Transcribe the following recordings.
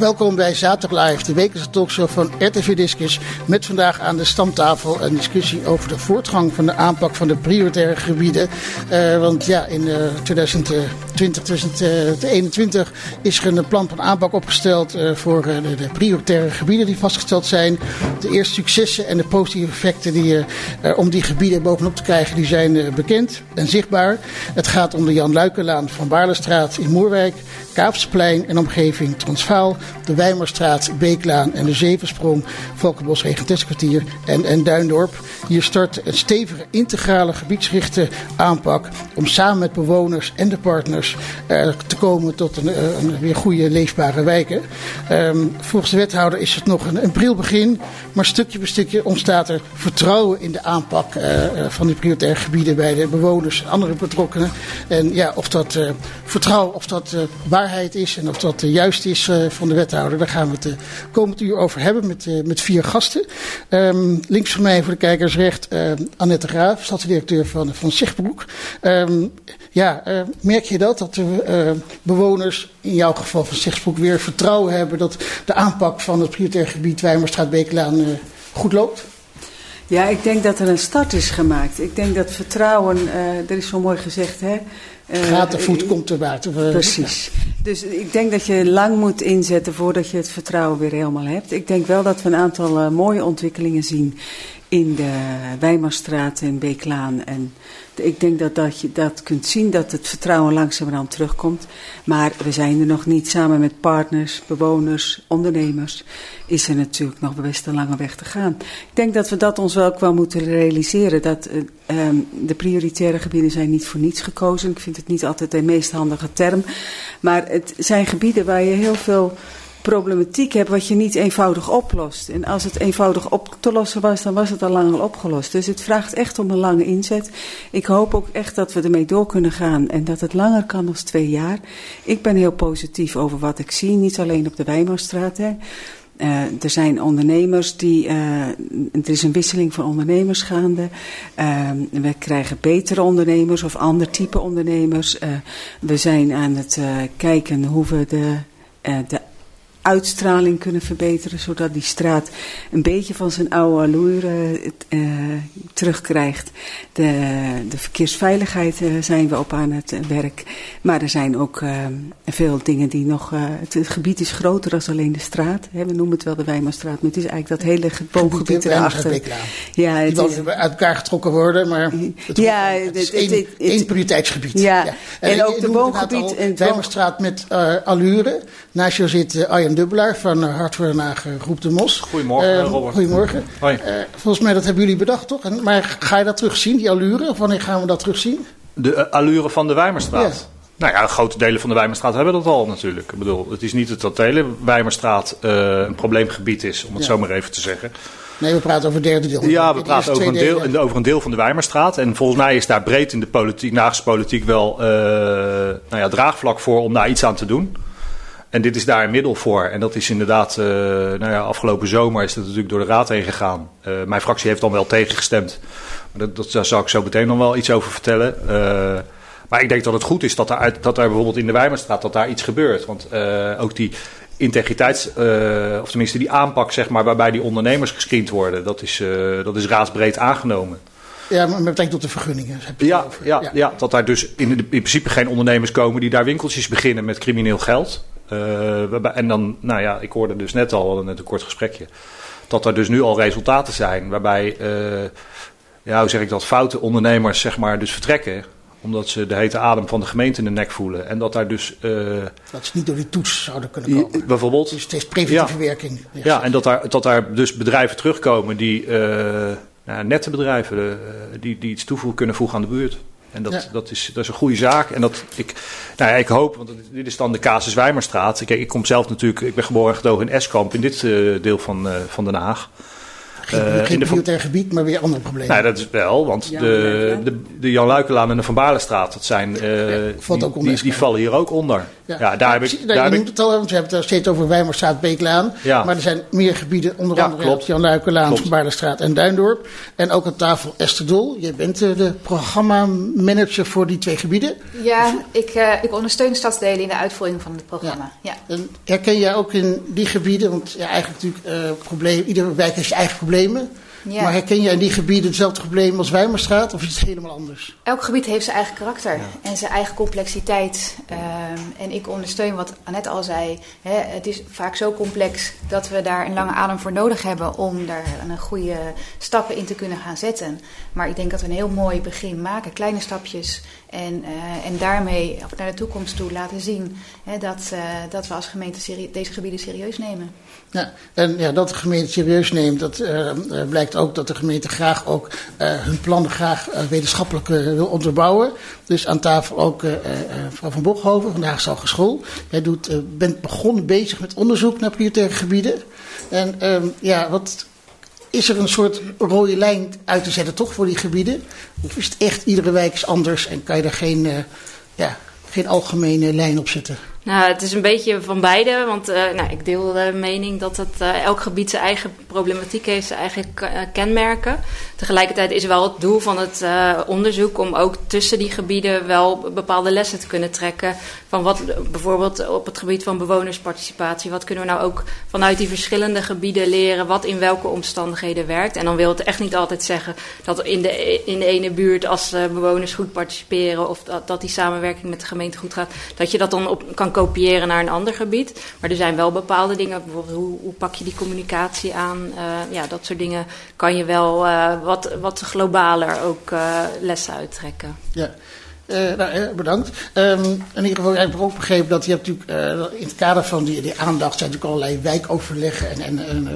Welkom bij Zaterdag Live, de wekelijkse talkshow van RTV Discus. Met vandaag aan de stamtafel een discussie over de voortgang van de aanpak van de prioritaire gebieden. Uh, want ja, in uh, 2020, 2021 is er een plan van aanpak opgesteld voor de, de, prioritaire gebieden die vastgesteld zijn. De eerste successen en de positieve effecten die, om die gebieden bovenop te krijgen, die zijn bekend en zichtbaar. Het gaat om de Jan Luikenlaan van Baarlestraat in Moerwijk, Kaapsplein en omgeving Transvaal de Wijmerstraat, Beeklaan en de Zevensprong, Valkenbos Regenteskwartier en, en Duindorp. Hier start een stevige integrale gebiedsgerichte aanpak om samen met bewoners en de partners uh, te komen tot een, uh, een, weer goede leefbare wijken. Um, volgens de wethouder is het nog een, een bril begin, maar stukje bij stukje ontstaat er vertrouwen in de aanpak uh, van die prioritaire gebieden bij de bewoners en andere betrokkenen. En ja, of dat vertrouwen, of dat waarheid is en of dat juist is van de wethouder daar gaan we het de komend uur over hebben met, uh, met vier gasten. Um, links van mij voor de kijkers recht uh, Annette Graaf, stadsdirecteur van, van Zichtbroek. Um, ja, uh, merk je dat? Dat de bewoners, in jouw geval van Zichtbroek, weer vertrouwen hebben dat de aanpak van het prioritair gebied Wijmerstraat-Bekelaan goed loopt? Ja, ik denk dat er een start is gemaakt. Ik denk dat vertrouwen, er is zo mooi gezegd, hè, Gaat de voet, komt er buiten. Precies. Dus ik denk dat je lang moet inzetten voordat je het vertrouwen weer helemaal hebt. Ik denk wel dat we een aantal uh, mooie ontwikkelingen zien in de Wijmerstraat en Beeklaan. En ik denk dat, dat je dat kunt zien, dat het vertrouwen langzamerhand terugkomt. Maar we zijn er nog niet samen met partners, bewoners, ondernemers. Is er natuurlijk nog best een lange weg te gaan. Ik denk dat we dat ons wel wel moeten realiseren. Dat uh, um, de prioritaire gebieden zijn niet voor niets gekozen. Ik vind het niet altijd de meest handige term. Maar het zijn gebieden waar je heel veel problematiek hebt wat je niet eenvoudig oplost. En als het eenvoudig op te lossen was, dan was het al lang al opgelost. Dus het vraagt echt om een lange inzet. Ik hoop ook echt dat we ermee door kunnen gaan en dat het langer kan dan twee jaar. Ik ben heel positief over wat ik zie, niet alleen op de Wijnbouwstraat. Hè. Uh, er zijn ondernemers die. Uh, er is een wisseling van ondernemers gaande. Uh, we krijgen betere ondernemers of ander type ondernemers. we zijn aan het kijken hoe we de, de uitstraling kunnen verbeteren, zodat die straat een beetje van zijn oude allure uh, terugkrijgt. De, de verkeersveiligheid uh, zijn we op aan het werk, maar er zijn ook uh, veel dingen die nog. Het, het, gebied is groter dan alleen de straat. Hè, we noemen het wel de Wijmerstraat, maar het is eigenlijk dat hele boomgebied erachter. Ja, het die uit elkaar getrokken worden, maar het, ja, het is één, één prioriteitsgebied. Ja, ja. En, en ook de boomgebied. De Wijmerstraat met allure. Naast jou zit Dubbelaar van eh, Den Haag, eh, Groep de Mos. Goedemorgen, uh, Robert. Goedemorgen. Hoi. Uh, volgens mij dat hebben jullie bedacht, toch? En, maar ga je dat terugzien, die allure? Of wanneer gaan we dat terugzien? De uh, allure van de Wijmerstraat? Ja. Nou ja, grote delen van de Wijmerstraat hebben dat al natuurlijk. Ik bedoel, het is niet dat dat hele Wijmerstraat een probleemgebied is, om het ja. zo maar even te zeggen. Nee, we praten over het derde deel. Ja, we praten over een, deel, over een deel van de Wijmerstraat. En volgens mij is daar breed in de politiek, Haagse politiek wel nou ja, draagvlak voor om daar iets aan te doen. En dit is daar een middel voor. En dat is inderdaad, uh, nou ja, afgelopen zomer is dat natuurlijk door de raad heen gegaan. Uh, mijn fractie heeft dan wel tegengestemd. Maar dat, dat, daar zal ik zo meteen nog wel iets over vertellen. Uh, maar ik denk dat het goed is dat er, dat er bijvoorbeeld in de Wijmerstraat dat daar iets gebeurt. Want ook die integriteits, of tenminste die aanpak, zeg maar, waarbij die ondernemers gescreend worden, dat is, dat is raadsbreed aangenomen. Ja, met betrekking tot de vergunningen. Heb je ja, ja, ja. ja, dat daar dus in, in principe geen ondernemers komen die daar winkeltjes beginnen met crimineel geld. Uh, en dan, nou ja, ik hoorde dus net al, net een kort gesprekje, dat er dus nu al resultaten zijn waarbij, uh, ja, hoe zeg ik dat, foute ondernemers zeg maar dus vertrekken omdat ze de hete adem van de gemeente in de nek voelen. En dat daar dus. Uh, dat ze niet door die toets zouden kunnen komen. Bijvoorbeeld. Dus het is preventieve ja, werking. Ja, en dat daar, dat daar dus bedrijven terugkomen die. Uh, nou, nette bedrijven, die, die iets toevoegen kunnen voegen aan de buurt. En dat, ja. dat, is, dat is een goede zaak. En dat ik, nou ja, ik hoop, want dit is dan de Casus Wijmerstraat. Kijk, ik kom zelf natuurlijk, ik ben geboren en getogen in Eskamp, in dit uh, deel van, uh, van Den Haag. Geen, uh, prioritair gebied, maar weer andere problemen. Nee, dat is wel, want de, de, de Jan Luikelaan en de Van Baarlenstraat, dat zijn, uh, die, die, die, vallen hier ook onder. Ja, daar heb ik... Daar je noemt het al, want we hebben het steeds over Wijmerstraat, Beeklaan. Ja. Maar er zijn meer gebieden, onder andere Jan Luikelaan, Van Baarlenstraat en Duindorp. En ook aan tafel Esther Dol. Je bent de programmamanager voor die twee gebieden. Ja, ik, uh, ik ondersteun stadsdelen in de uitvoering van het programma. Ja. En herken jij ook in die gebieden, want ja, eigenlijk natuurlijk uh, probleem, iedere wijk heeft zijn eigen problemen. Ja. Maar herken je in die gebieden hetzelfde probleem als Wijmerstraat of is het helemaal anders? Elk gebied heeft zijn eigen karakter en zijn eigen complexiteit. Um, en ik ondersteun wat Annette al zei. Hè, het is vaak zo complex dat we daar een lange adem voor nodig hebben om daar een goede stappen in te kunnen gaan zetten. Maar ik denk dat we een heel mooi begin maken, kleine stapjes. En, uh, en daarmee naar de toekomst toe laten zien hè, dat, uh, dat we als gemeente deze gebieden serieus nemen. Ja, en ja, dat de gemeente serieus neemt, dat uh, blijkt ook dat de gemeente graag ook hun plannen graag wetenschappelijk wil onderbouwen. Dus aan tafel ook mevrouw Van Bokhoven, vandaag is School. Jij doet, bent begonnen bezig met onderzoek naar prioritaire gebieden. En ehm, ja, wat is er een soort rode lijn uit te zetten, toch, voor die gebieden? Of is het echt iedere wijk is anders en kan je er geen, ja, geen algemene lijn op zetten? Nou, het is een beetje van beide. Want uh, nou, ik deel de mening dat uh, elk gebied zijn eigen problematiek heeft, zijn eigen kenmerken. Tegelijkertijd is wel het doel van het onderzoek om ook tussen die gebieden wel bepaalde lessen te kunnen trekken. Van wat bijvoorbeeld op het gebied van bewonersparticipatie. Wat kunnen we nou ook vanuit die verschillende gebieden leren wat in welke omstandigheden werkt. En dan wil het echt niet altijd zeggen dat in de, in de ene buurt als bewoners goed participeren of dat, dat die samenwerking met de gemeente goed gaat, dat je dat dan op kan kopiëren naar een ander gebied. Maar er zijn wel bepaalde dingen, bijvoorbeeld hoe, hoe pak je die communicatie aan? Uh, ja, dat soort dingen kan je wel uh, wat, wat globaler ook uh, lessen uittrekken. Ja. Uh, nou, bedankt. Um, in ieder geval heb ik ook begrepen dat je hebt natuurlijk uh, in het kader van die, die aandacht zijn natuurlijk allerlei wijkoverleggen en, en,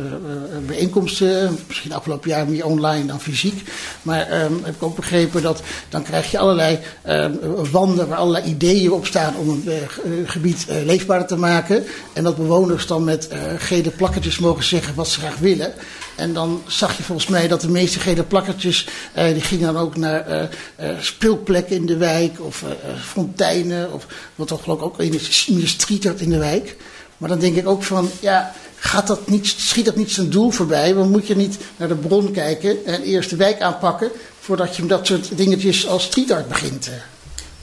en bijeenkomsten. Misschien afgelopen jaar meer online dan fysiek. Maar um, heb ik ook begrepen dat dan krijg je allerlei um, wanden waar allerlei ideeën op staan om een gebied leefbaar te maken. En dat bewoners dan met gele plakketjes mogen zeggen wat ze graag willen. En dan zag je volgens mij dat de meeste gele plakkertjes, uh, die gingen dan ook naar uh, uh, speelplekken in de wijk of fonteinen of wat toch geloof ik ook in de street art in de wijk. Maar dan denk ik ook van, ja, gaat dat niet, schiet dat niet zijn doel voorbij? Want moet je niet naar de bron kijken en eerst de wijk aanpakken voordat je met dat soort dingetjes als street art begint?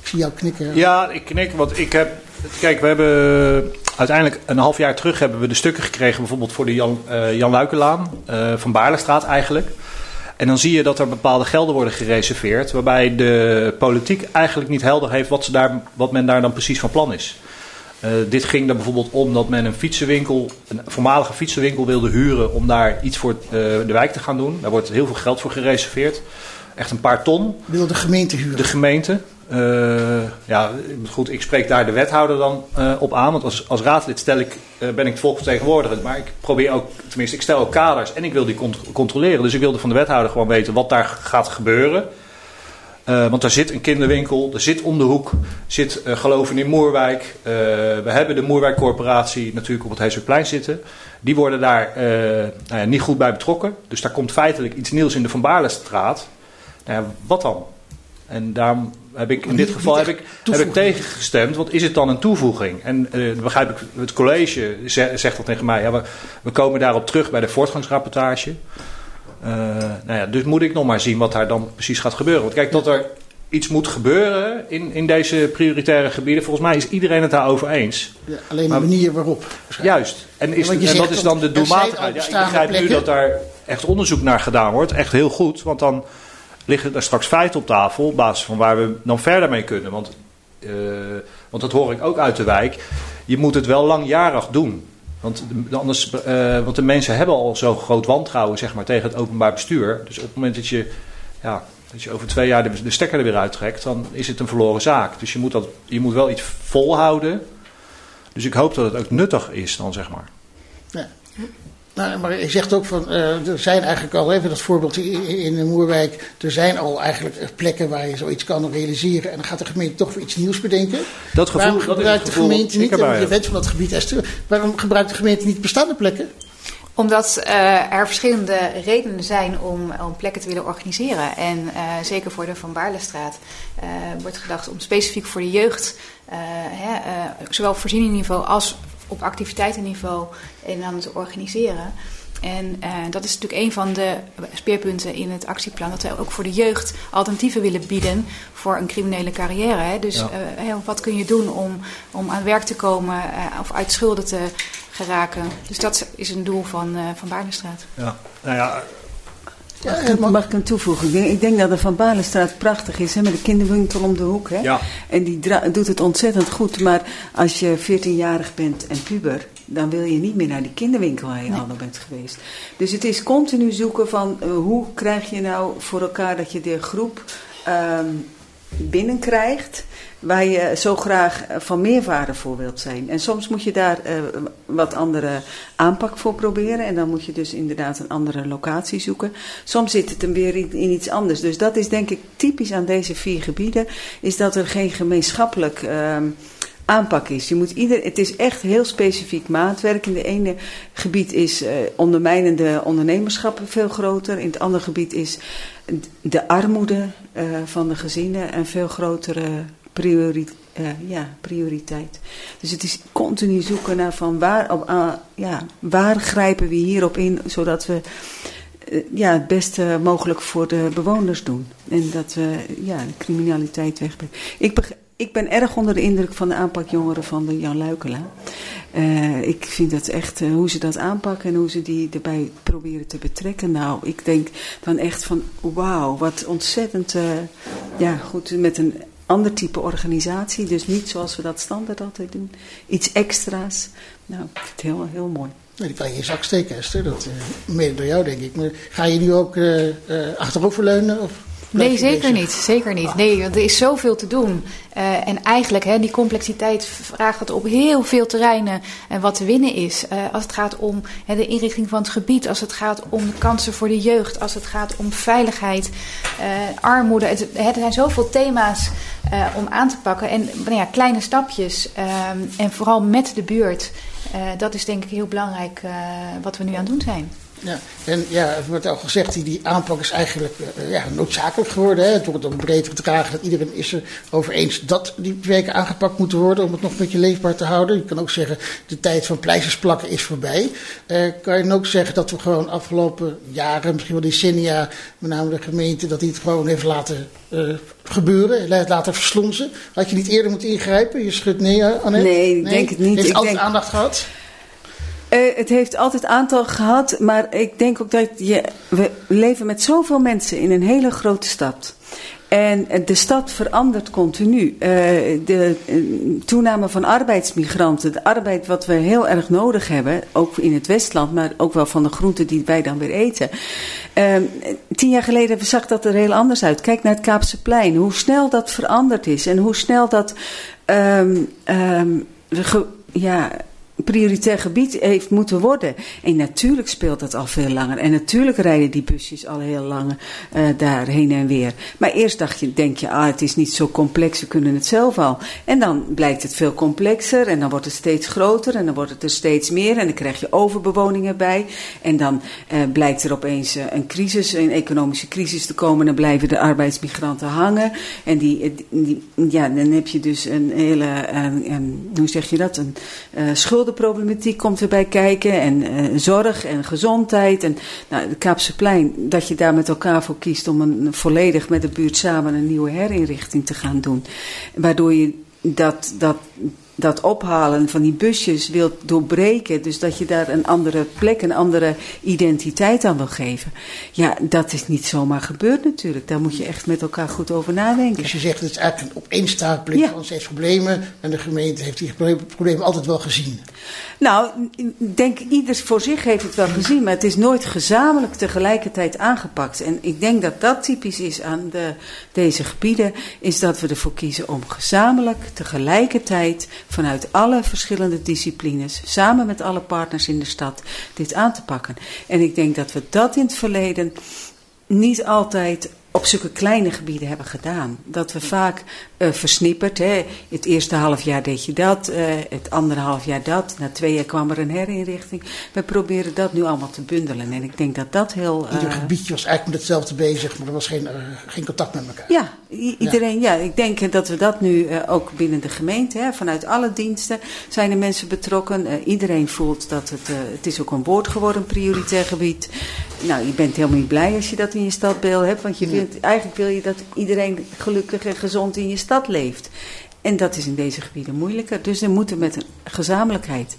Ik zie jou knikken. Ja, ik knik, want ik heb, kijk, we hebben uiteindelijk een half jaar terug hebben we de stukken gekregen, bijvoorbeeld voor de Jan, uh, Jan Luikelaan uh, van Baarlestraat eigenlijk. En dan zie je dat er bepaalde gelden worden gereserveerd, waarbij de politiek eigenlijk niet helder heeft wat, ze daar, wat men daar dan precies van plan is. Uh, dit ging er bijvoorbeeld om dat men een fietsenwinkel, een voormalige fietsenwinkel wilde huren om daar iets voor de wijk te gaan doen. Daar wordt heel veel geld voor gereserveerd. Echt een paar ton. Wil de gemeente huren? De gemeente. Uh, ja, goed, ik spreek daar de wethouder dan uh, op aan. Want als, als raadlid stel ik, uh, ben ik het volksvertegenwoordiger. Maar ik probeer ook, tenminste, ik stel ook kaders en ik wil die cont controleren. Dus ik wilde van de wethouder gewoon weten wat daar gaat gebeuren. want daar zit een kinderwinkel, er zit om de hoek, zit Geloven in Moerwijk. we hebben de Moerwijk-corporatie natuurlijk op het Heeserplein zitten. Die worden daar nou ja, niet goed bij betrokken. Dus daar komt feitelijk iets nieuws in de Van Baarlestraat. Nou wat dan? En daarom heb ik in dit geval heb ik, heb ik tegengestemd. Want is het dan een toevoeging? En uh, begrijp ik, het college zegt dat tegen mij. Ja, we, we komen daarop terug bij de voortgangsrapportage. Uh, nou ja, dus moet ik nog maar zien wat daar dan precies gaat gebeuren. Want kijk, dat er iets moet gebeuren in, in deze prioritaire gebieden. Volgens mij is iedereen het daarover eens. Ja, alleen de manier waarop. Juist. En, is, en dat is dan de doelmatigheid. Ja, ik begrijp nu dat daar echt onderzoek naar gedaan wordt. Echt heel goed. Want dan liggen er straks feiten op tafel op basis van waar we dan verder mee kunnen. Want, uh, want dat hoor ik ook uit de wijk. Je moet het wel langjarig doen. Want, anders, uh, want de mensen hebben al zo groot wantrouwen zeg maar, tegen het openbaar bestuur. Dus op het moment dat je, ja, dat je over twee jaar de, de stekker er weer uittrekt, dan is het een verloren zaak. Dus je moet, dat, je moet wel iets volhouden. Dus ik hoop dat het ook nuttig is dan, zeg maar. Ja. Nou, maar je zegt ook van, uh, er zijn eigenlijk al, even dat voorbeeld in de Moerwijk, er zijn al eigenlijk plekken waar je zoiets kan realiseren. En dan gaat de gemeente toch weer iets nieuws bedenken. Dat gevoel, waarom gebruikt de gemeente niet, je bent van dat gebied Esther, waarom gebruikt de gemeente niet bestaande plekken? Omdat uh, er verschillende redenen zijn om, om plekken te willen organiseren. En uh, zeker voor de Van Baarlestraat uh, wordt gedacht om specifiek voor de jeugd, hè, zowel op voorzieningniveau als op activiteitenniveau, en aan te organiseren. En uh, dat is natuurlijk een van de speerpunten in het actieplan. Dat we ook voor de jeugd alternatieven willen bieden voor een criminele carrière. Hè. Dus ja. wat kun je doen om, om aan werk te komen uh, of uit schulden te geraken. Dus dat is een doel van, van Baardenstraat. Ja, nou ja. Mag ik, mag ik hem toevoegen? Ik denk, ik denk dat de Van Balenstraat prachtig is, hè, met de kinderwinkel om de hoek. Hè? Ja. En die doet het ontzettend goed. Maar als je 14-jarig bent en puber, dan wil je niet meer naar die kinderwinkel waar je nee. al bent geweest. Dus het is continu zoeken van uh, hoe krijg je nou voor elkaar dat je de groep um, binnenkrijgt waar je zo graag van meerwaarde voor wilt zijn. En soms moet je daar uh, wat andere aanpak voor proberen. En dan moet je dus inderdaad een andere locatie zoeken. Soms zit het hem weer in, iets anders. Dus dat is denk ik typisch aan deze vier gebieden. Is dat er geen gemeenschappelijk... Uh, aanpak is. Je moet ieder, het is echt heel specifiek maatwerk. In de ene gebied is uh, ondermijnende ondernemerschap veel groter. In het andere gebied is de armoede uh, van de gezinnen een veel grotere priori uh, ja, prioriteit. Dus het is continu zoeken naar van waar, op, uh, ja, waar grijpen we hierop in, zodat we uh, ja, het beste mogelijk voor de bewoners doen. En dat we ja, de criminaliteit wegbrengen. Ik, ik ben erg onder de indruk van de aanpak jongeren van de Jan Luikela. Ik vind dat echt, hoe ze dat aanpakken en hoe ze die erbij proberen te betrekken. Nou, ik denk dan echt van, wauw, wat ontzettend, ja goed, met een ander type organisatie. Dus niet zoals we dat standaard altijd doen. Iets extra's. Nou, het heel, heel mooi. Nee, die kan je in je zak steken, Esther. Dat uh, mede door jou, denk ik. Maar ga je nu ook uh, uh, achteroverleunen? Of nee, zeker niet. Zeker niet. Nee, want er is zoveel te doen. Uh, en eigenlijk, hè, die complexiteit vraagt het op heel veel terreinen en wat te winnen is. Uh, als het gaat om hè, de inrichting van het gebied, als het gaat om de kansen voor de jeugd, als het gaat om veiligheid, uh, armoede. Het, er zijn zoveel thema's om aan te pakken. En nou ja, kleine stapjes en vooral met de buurt. dat is denk ik heel belangrijk wat we nu aan het doen zijn. Ja, en ja, het wordt al gezegd, die, die aanpak is eigenlijk uh, ja, noodzakelijk geworden. Hè. Het wordt ook breed gedragen dat iedereen is er over eens dat die wijken aangepakt moeten worden om het nog een beetje leefbaar te houden. Je kan ook zeggen, de tijd van pleisters plakken is voorbij. Uh, kan je ook zeggen dat we gewoon afgelopen jaren, misschien wel decennia, met name de gemeente, dat die het gewoon heeft laten uh, gebeuren, laten verslonzen? Had je niet eerder moeten ingrijpen? Je schudt nee, Annette? Nee, ik nee? denk het niet. Heeft ik altijd denk... aandacht gehad? Uh, het heeft altijd aantal gehad, maar ik denk ook dat je, we leven met zoveel mensen in een hele grote stad. En de stad verandert continu. Uh, de uh, toename van arbeidsmigranten, de arbeid wat we heel erg nodig hebben, ook in het Westland, maar ook wel van de groenten die wij dan weer eten. Uh, tien jaar geleden zag dat er heel anders uit. Kijk naar het Kaapse plein, hoe snel dat veranderd is en hoe snel dat. Um, ge, ja, prioritair gebied heeft moeten worden. En natuurlijk speelt dat al veel langer. En natuurlijk rijden die busjes al heel lang uh, daar heen en weer. Maar eerst dacht je, denk je, ah, het is niet zo complex, we kunnen het zelf al. En dan blijkt het veel complexer en dan wordt het steeds groter en dan wordt het er steeds meer. En dan krijg je overbewoningen bij. En dan uh, blijkt er opeens uh, een crisis, een economische crisis te komen. En dan blijven de arbeidsmigranten hangen. En die, ja, dan heb je dus een hele, hoe zeg je dat, een schulden problematiek komt erbij kijken. En uh, zorg en gezondheid. En nou, de Kaapseplein, dat je daar met elkaar voor kiest om een, volledig met de buurt samen een nieuwe herinrichting te gaan doen. Waardoor je dat, dat, dat ophalen van die busjes wilt doorbreken. Dus dat je daar een andere plek, een andere identiteit aan wil geven. Ja, dat is niet zomaar gebeurd natuurlijk. Daar moet je echt met elkaar goed over nadenken. Dus je zegt het is eigenlijk een opeenstapeling ja. van steeds problemen. En de gemeente heeft die problemen altijd wel gezien. Nou, ik denk ieder voor zich heeft het wel gezien. Maar het is nooit gezamenlijk tegelijkertijd aangepakt. En ik denk dat dat typisch is aan de, deze gebieden. Is dat we ervoor kiezen om gezamenlijk tegelijkertijd vanuit alle verschillende disciplines, samen met alle partners in de stad, dit aan te pakken. En ik denk dat we dat in het verleden niet altijd op zulke kleine gebieden hebben gedaan. Dat we vaak uh, versnipperd, hè. het eerste half jaar deed je dat, uh, het andere half jaar dat, na twee jaar kwam er een herinrichting. We proberen dat nu allemaal te bundelen en ik denk dat dat heel... Uh, Ieder gebiedje was eigenlijk met hetzelfde bezig, maar er was geen, geen contact met elkaar. Ja, iedereen, ja. ja. ik denk dat we dat nu ook binnen de gemeente, hè, vanuit alle diensten zijn er mensen betrokken. iedereen voelt dat het, het is ook een woord geworden, een prioritair gebied. Nou, je bent helemaal niet blij als je dat in je stadbeeld hebt, want je wilt, eigenlijk wil je dat iedereen gelukkig en gezond in je stad leeft. En dat is in deze gebieden moeilijker. Dus we moeten met een gezamenlijkheid.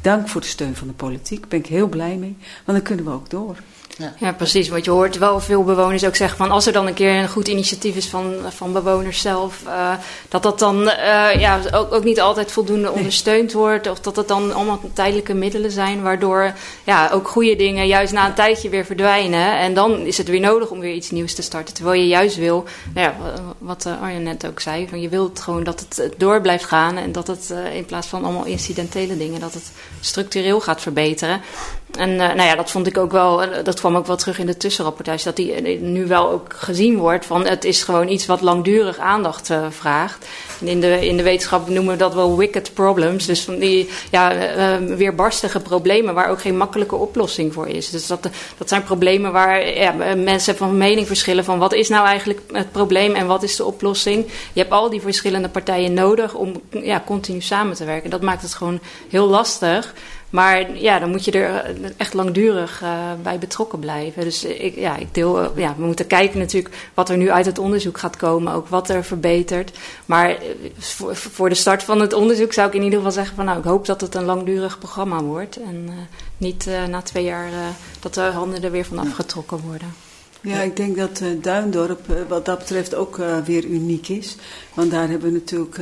Dank voor de steun van de politiek. Daar ben ik heel blij mee. Want dan kunnen we ook door. Ja. ja. precies. Want je hoort wel veel bewoners ook zeggen van als er dan een keer een goed initiatief is van, van bewoners zelf, uh, dat dat dan uh, ja, ook, ook niet altijd voldoende ondersteund wordt. Of dat het dan allemaal tijdelijke middelen zijn, waardoor ja, ook goede dingen juist na een tijdje weer verdwijnen. En dan is het weer nodig om weer iets nieuws te starten. Terwijl je juist wil, nou ja, wat uh, Arjen net ook zei, van je wilt gewoon dat het door blijft gaan en dat het in plaats van allemaal incidentele dingen, dat het structureel gaat verbeteren. En uh, nou ja, dat vond ik ook wel, uh, dat kwam ook wel terug in de tussenrapportage, dat die uh, nu wel ook gezien wordt van het is gewoon iets wat langdurig aandacht vraagt. In de, in de wetenschap noemen we dat wel wicked problems, dus van die ja, weerbarstige problemen waar ook geen makkelijke oplossing voor is. Dus dat, dat zijn problemen waar ja, mensen van mening verschillen van wat is nou eigenlijk het probleem en wat is de oplossing. Je hebt al die verschillende partijen nodig om ja, continu samen te werken. Dat maakt het gewoon heel lastig. Maar ja, dan moet je er eh, echt langdurig uh, bij betrokken blijven. Dus ik, ja, ik deel, uh, ja, we moeten kijken natuurlijk wat er nu uit het onderzoek gaat komen, ook wat er verbetert. Maar voor, voor de start van het onderzoek zou ik in ieder geval zeggen van nou, ik hoop dat het een langdurig programma wordt. En niet na twee jaar dat de handen er weer van afgetrokken worden. Ja, ik denk dat Duindorp wat dat betreft ook weer uniek is. Want daar hebben we natuurlijk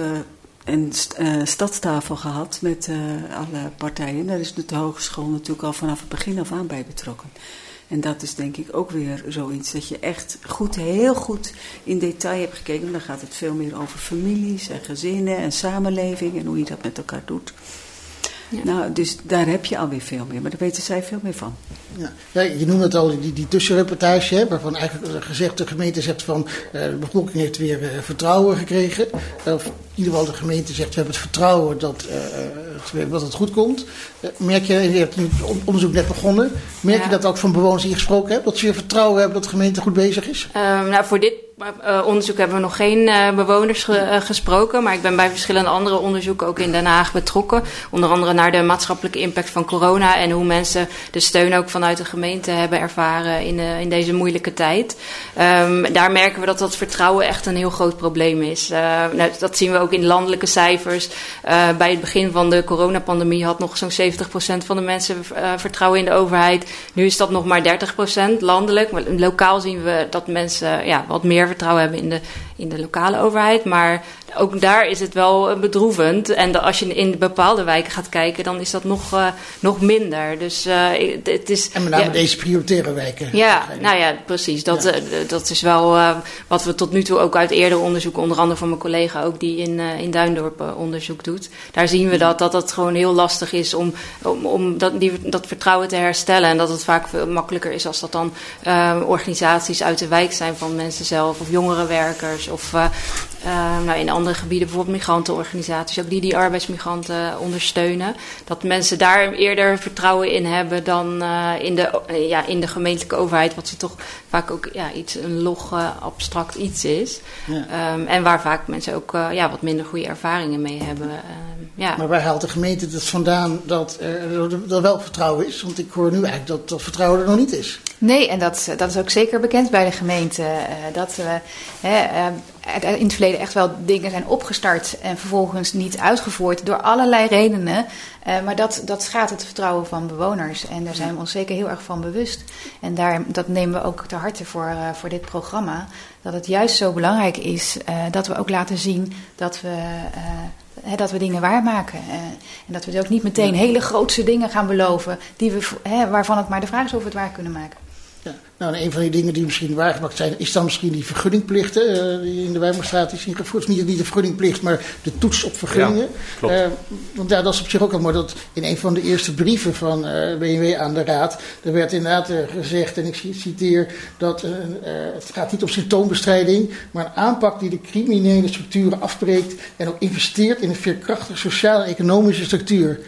een uh, stadstafel gehad met uh, alle partijen. Daar is de hogeschool natuurlijk al vanaf het begin af aan bij betrokken. En dat is denk ik ook weer zoiets dat je echt goed, heel goed in detail hebt gekeken. Dan gaat het veel meer over families en gezinnen en samenleving en hoe je dat met elkaar doet. Nou, dus daar heb je alweer veel meer, maar daar weten zij veel meer van. Ja, ja je noemt het al, die, die tussenreportage, hè, waarvan eigenlijk gezegd, de gemeente zegt van uh, de bevolking heeft weer uh, vertrouwen gekregen. Of in ieder geval de gemeente zegt we hebben het vertrouwen dat, uh, het, dat het goed komt. merk je, je hebt nu het onderzoek net begonnen, merk ja. je dat ook van bewoners die je gesproken hebt, dat ze weer vertrouwen hebben dat de gemeente goed bezig is? Um, nou, voor dit onderzoek hebben we nog geen uh, bewoners ge, uh, gesproken, maar ik ben bij verschillende andere onderzoeken ook in Den Haag betrokken. Onder andere naar de maatschappelijke impact van corona en hoe mensen de steun ook vanuit de gemeente hebben ervaren in, in deze moeilijke tijd. Um, daar merken we dat dat vertrouwen echt een heel groot probleem is. nou, dat zien we ook in landelijke cijfers. bij het begin van de coronapandemie had nog zo'n 70% van de mensen vertrouwen in de overheid. Nu is dat nog maar 30% landelijk. Maar lokaal zien we dat mensen ja, wat meer vertrouwen hebben in de, in de lokale overheid. Maar ook daar is het wel eh, bedroevend. En als je in bepaalde wijken gaat kijken, dan is dat nog, uh, nog minder. Dus uh, het is. En met name ja, deze prioritaire wijken. Ja, nou ja, precies. Dat, ja. Uh, dat is wel wat we tot nu toe ook uit eerder onderzoek, onder andere van mijn collega ook, die in, in Duindorp onderzoek doet. Daar zien we dat, dat het gewoon heel lastig is om, om, om dat, die, dat vertrouwen te herstellen. En dat het vaak veel makkelijker is als dat dan organisaties uit de wijk zijn van mensen zelf, of jongerenwerkers, of nou, in andere gebieden, bijvoorbeeld migrantenorganisaties, ook die die arbeidsmigranten ondersteunen. Dat mensen daar eerder vertrouwen in hebben dan uh, in, de, uh, ja, in de gemeentelijke overheid, wat ze toch vaak ook ja, iets, een log, uh, abstract iets is. Ja. Um, en waar vaak mensen ook ja, wat minder goede ervaringen mee hebben. Um, ja. Maar waar haalt de gemeente het vandaan dat er, er wel vertrouwen is? Want ik hoor nu eigenlijk dat dat vertrouwen er nog niet is. Nee, en dat, dat is ook zeker bekend bij de gemeente. dat we in het verleden echt wel dingen zijn opgestart en vervolgens niet uitgevoerd door allerlei redenen. Uh, maar dat, dat schaadt het vertrouwen van bewoners. En daar zijn we ons zeker heel erg van bewust. En daar, dat nemen we ook te harte voor, uh, voor dit programma. Dat het juist zo belangrijk is uh, dat we ook laten zien dat we, dat we dingen waarmaken. en dat we dus ook niet meteen hele grootse dingen gaan beloven die we, waarvan het maar de vraag is of we het waar kunnen maken. Ja. Nou, een van die dingen die misschien waargemaakt zijn, is dan misschien die vergunningplichten. Uh, die in de Wijmerstraat is ingevoerd. Niet, niet de vergunningplicht, maar de toets op vergunningen. Ja, uh, want ja, dat is op zich ook wel mooi. Dat in een van de eerste brieven van uh, eh, BMW aan de Raad, er werd inderdaad gezegd, en ik citeer, dat het gaat niet om symptoombestrijding, maar een aanpak die de criminele structuren afbreekt en ook investeert in een veerkrachtige sociale en economische structuur.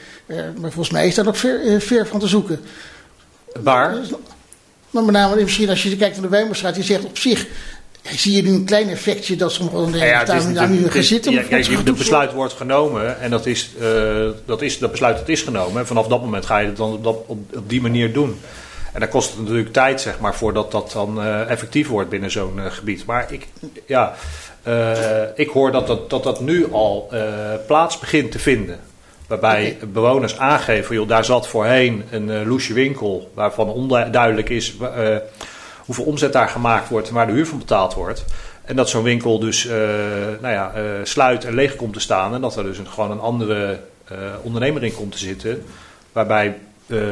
maar volgens mij is daar nog ver, ver van te zoeken. Waar? Maar met name misschien als je kijkt naar de Wijnberstraat, die zegt op zich zie je nu een klein effectje dat sommige ondernemers ja, daar, nu gaan zitten? Ja, kijk, het besluit wordt genomen en dat, is, uh, dat, is, dat besluit dat is genomen. En vanaf dat moment ga je het dan op, op, op die manier doen. En dan kost het natuurlijk tijd, zeg maar, voordat dat dan uh, effectief wordt binnen zo'n uh, gebied. Maar ik, ja, ik hoor dat dat, dat, dat nu al plaats begint te vinden. Waarbij bewoners aangeven, joh, daar zat voorheen een uh, loesje winkel waarvan onduidelijk is uh, hoeveel omzet daar gemaakt wordt en waar de huur van betaald wordt. En dat zo'n winkel dus uh, nou ja, sluit en leeg komt te staan. En dat er dus een, gewoon een andere ondernemer in komt te zitten. Waarbij,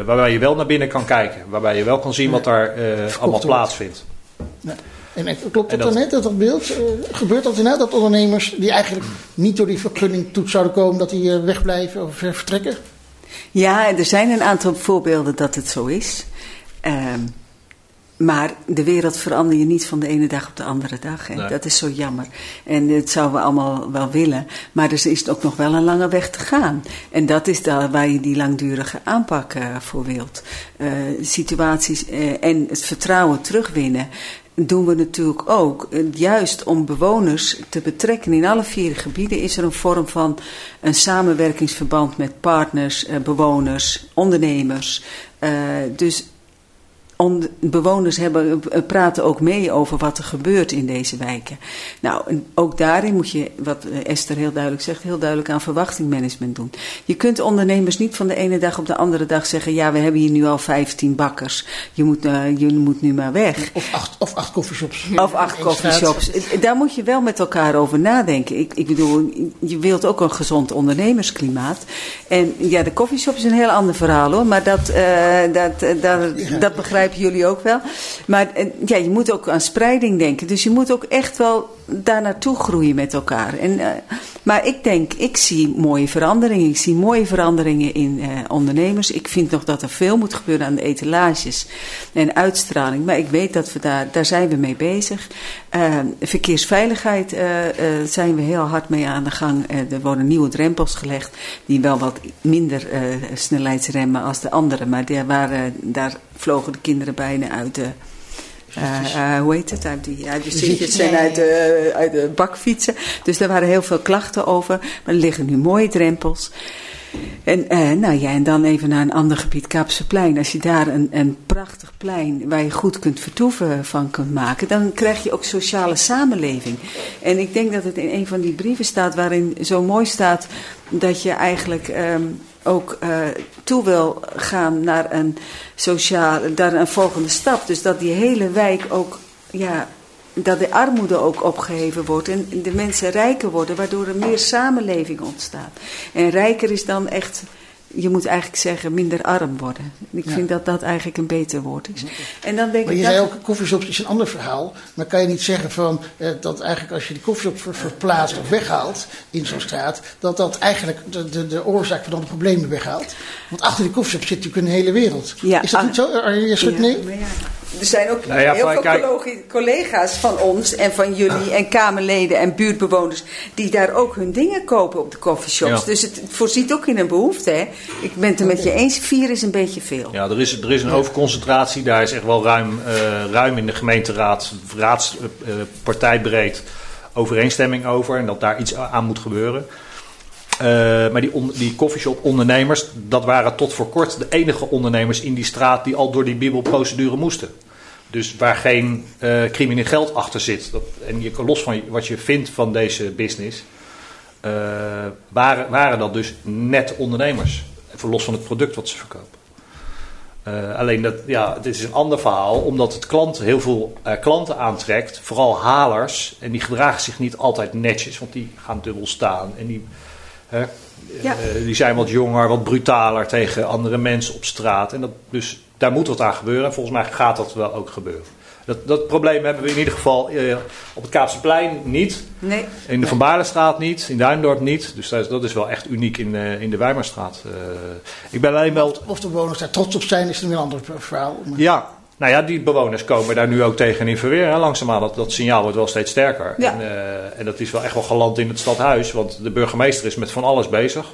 waarbij je wel naar binnen kan kijken. Waarbij je wel kan zien wat daar allemaal plaatsvindt. Ja. En klopt dat, dan net, dat, dat beeld? Uh, gebeurt dat inderdaad dat ondernemers die eigenlijk niet door die vergunning toe zouden komen, dat die uh, wegblijven of vertrekken? Ja, er zijn een aantal voorbeelden dat het zo is. Ehm, maar de wereld verander je niet van de ene dag op de andere dag. Hè? Dat is zo jammer. En dat zouden we allemaal wel willen. Maar er is ook nog wel een lange weg te gaan. En dat is daar waar je die langdurige aanpak uh, voor wilt. Uh, situaties uh, en het vertrouwen terugwinnen doen we natuurlijk ook. Juist om bewoners te betrekken in alle vier gebieden is er een vorm van een samenwerkingsverband met partners, bewoners, ondernemers. dus bewoners hebben, eh, praten ook mee over wat er gebeurt in deze wijken. Nou, ook daarin moet je, wat eh, Esther heel duidelijk zegt, heel duidelijk aan verwachtingmanagement doen. Je kunt ondernemers niet van de ene dag op de andere dag zeggen: ja, we hebben hier nu al 15 bakkers, je moet, uh, je moet nu maar weg. Of acht, of acht coffeeshops. Of acht coffeeshops. Daar moet je wel met elkaar over nadenken. Ik, ik bedoel, je wilt ook een gezond ondernemersklimaat. En ja, de coffeeshop is een heel ander verhaal hoor, maar dat, uh, dat, dat, dat begrijp jullie ook wel. Maar ja, je moet ook aan spreiding denken. Dus je moet ook echt wel daar naartoe groeien met elkaar. En, uh, maar ik denk, ik zie mooie veranderingen. Ik zie mooie veranderingen in uh, ondernemers. Ik vind nog dat er veel moet gebeuren aan de etalages en uitstraling. Maar ik weet dat we daar, daar zijn we mee bezig. Verkeersveiligheid zijn we heel hard mee aan de gang. er worden nieuwe drempels gelegd die wel wat minder snelheidsremmen als de andere. Maar daar, waren, daar vlogen de kinderen bijna uit de uh, hoe heet het? Uit, die, uit de zitjes en uit de, uit de bakfietsen. Dus daar waren heel veel klachten over. Maar er liggen nu mooie drempels. En, uh, nou ja, en dan even naar een ander gebied, Kaapseplein. Als je daar een, een prachtig plein waar je goed kunt vertoeven van kunt maken, dan krijg je ook sociale samenleving. En ik denk dat het in een van die brieven staat waarin zo mooi staat dat je eigenlijk um, ook uh, toe wil gaan naar een sociaal, naar een volgende stap. Dus dat die hele wijk ook, ja, dat de armoede ook opgeheven wordt en de mensen rijker worden, waardoor er meer samenleving ontstaat. En rijker is dan echt je moet eigenlijk zeggen minder arm worden. Ik vind dat dat eigenlijk een beter woord is. En dan denk maar je ik zei ook, koffieshops is een ander verhaal. Maar kan je niet zeggen van, eh, dat eigenlijk als je die koffieshop ver, verplaatst of weghaalt in zo'n straat, dat dat eigenlijk de, de, de oorzaak van alle problemen weghaalt? Want achter die koffieshop zit natuurlijk een hele wereld. Ja, is dat niet zo? Je schudt nee? Er zijn ook nou heel veel kijk, collega's van ons en van jullie en Kamerleden en buurtbewoners die daar ook hun dingen kopen op de coffeeshops. Dus het, voorziet ook in een behoefte. Hè? Ik ben het er met je eens, vier is een beetje veel. Ja, er is, er is een overconcentratie. Daar is echt wel ruim, uh, ruim in de gemeenteraad, raadspartijbreed uh, overeenstemming over. En dat daar iets aan moet gebeuren. Uh, maar die, on, die ondernemers, dat waren tot voor kort de enige ondernemers in die straat die al door die bibelprocedure moesten. Dus waar geen uh, crimineel geld achter zit. Dat, en je, los van wat je vindt van deze business, uh, waren, waren dat dus net ondernemers. Even los van het product wat ze verkopen. Alleen dat, ja, dit is een ander verhaal, omdat het klant heel veel klanten aantrekt, vooral halers. En die gedragen zich niet altijd netjes, want die gaan dubbel staan. En die, ja. die zijn wat jonger, wat brutaler tegen andere mensen op straat. En dat, dus daar moet wat aan gebeuren. En volgens mij gaat dat wel ook gebeuren. Dat, dat probleem hebben we in ieder geval eh, op het Kaapseplein niet. Nee. In de Van Baarlenstraat niet. In Duindorp niet. Dus dat is, dat is wel echt uniek in, eh, in de Wijmerstraat. Eh, ik ben alleen wel... Of de bewoners daar trots op zijn, is een een ander verhaal. Maar- Ja, nou ja, die bewoners komen daar nu ook tegen in verweer. Hè. Langzaamaan, dat, dat signaal wordt wel steeds sterker. Ja. En, eh, en dat is wel echt wel geland in het stadhuis. Want de burgemeester is met van alles bezig.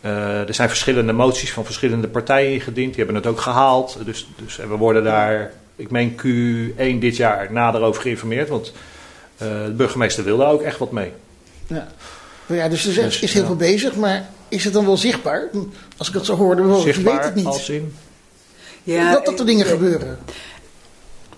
Eh, er zijn verschillende moties van verschillende partijen ingediend. Die hebben het ook gehaald. Dus, dus, en we worden daar, ik meen Q1 dit jaar, nader over geïnformeerd. Want eh, de burgemeester wil daar ook echt wat mee. Ja. Maar ja, dus er is, Dus, is heel ja. veel bezig, maar is het dan wel zichtbaar? Als ik het zo hoor, de bewoners weten Zichtbaar het niet. als in... Ja, dat, dat er dingen gebeuren.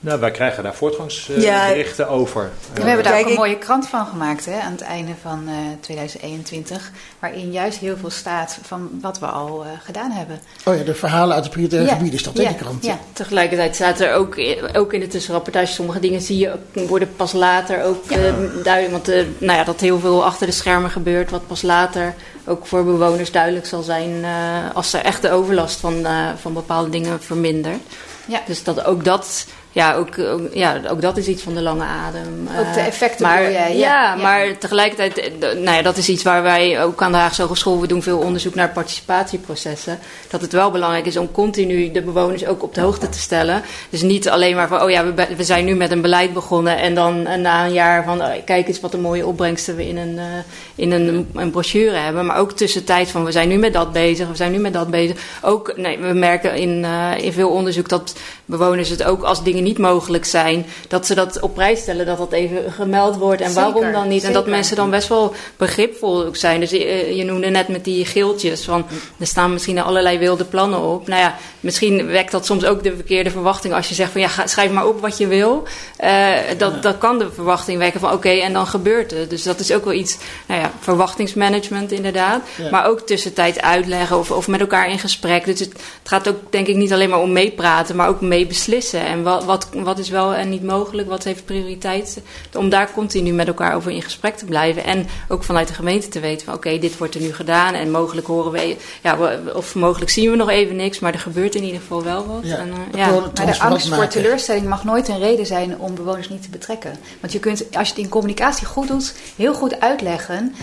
Nou, wij krijgen daar voortgangsberichten over. We hebben daar ook een mooie krant van gemaakt hè, aan het einde van eh, 2021. Waarin juist heel veel staat van wat we al eh, gedaan hebben. Oh ja, de verhalen uit de prioritaire Ja, gebieden is dat, hè, ja, die krant. Ja, Tegelijkertijd staat er ook, ook in de tussenrapportage, sommige dingen zie je ook- worden pas later ook Ja. eh, duidelijk. Want eh, nou ja, dat heel veel achter de schermen gebeurt, wat pas later ook voor bewoners duidelijk zal zijn eh, als er echt de overlast van, eh, van bepaalde dingen vermindert. Ja. Dus dat ook dat. Ja ook, ook- ja, ook dat is iets van de lange adem. Ook de Eh, effecten maar, jij, Ja, maar tegelijkertijd, eh, nou ja, dat is iets waar wij ook aan de Haagse Hogeschool, we doen veel onderzoek naar participatieprocessen. Dat het wel belangrijk is om continu de bewoners ook op de hoogte te stellen. Dus niet alleen maar van, oh ja, we, we zijn nu met een beleid begonnen en dan na een jaar van, oh, kijk eens wat een mooie opbrengsten we in een, eh, in een, een brochure hebben. Maar ook tussentijd van, we zijn nu met dat bezig, we zijn nu met dat bezig. Ook, nee, we merken in, eh, in veel onderzoek dat bewoners het ook als dingen niet mogelijk zijn, dat ze dat op prijs stellen, dat dat even gemeld wordt. En Zeker, waarom dan niet? En dat mensen dan best wel begripvol ook zijn. Dus eh, je noemde net met die geeltjes van er staan misschien allerlei wilde plannen op. Nou ja, misschien wekt dat soms ook de verkeerde verwachting als je zegt van ja, ga, schrijf maar op wat je wil. Eh, dat, dat kan de verwachting wekken van oké, en dan gebeurt het. Dus dat is ook wel iets, nou ja, verwachtingsmanagement inderdaad. Ja. Maar ook tussentijd uitleggen of, of met elkaar in gesprek. Dus het, het gaat ook denk ik niet alleen maar om meepraten, maar ook mee beslissen. En wat, wat, wat is wel en niet mogelijk, wat heeft prioriteit. Om daar continu met elkaar over in gesprek te blijven. En ook vanuit de gemeente te weten van oké, dit wordt er nu gedaan. En mogelijk horen we, ja, of mogelijk zien we nog even niks, maar er gebeurt in ieder geval wel wat. Ja, En, eh, ja. Maar de angst voor teleurstelling mag nooit een reden zijn om bewoners niet te betrekken. Want je kunt, als je het in communicatie goed doet, heel goed uitleggen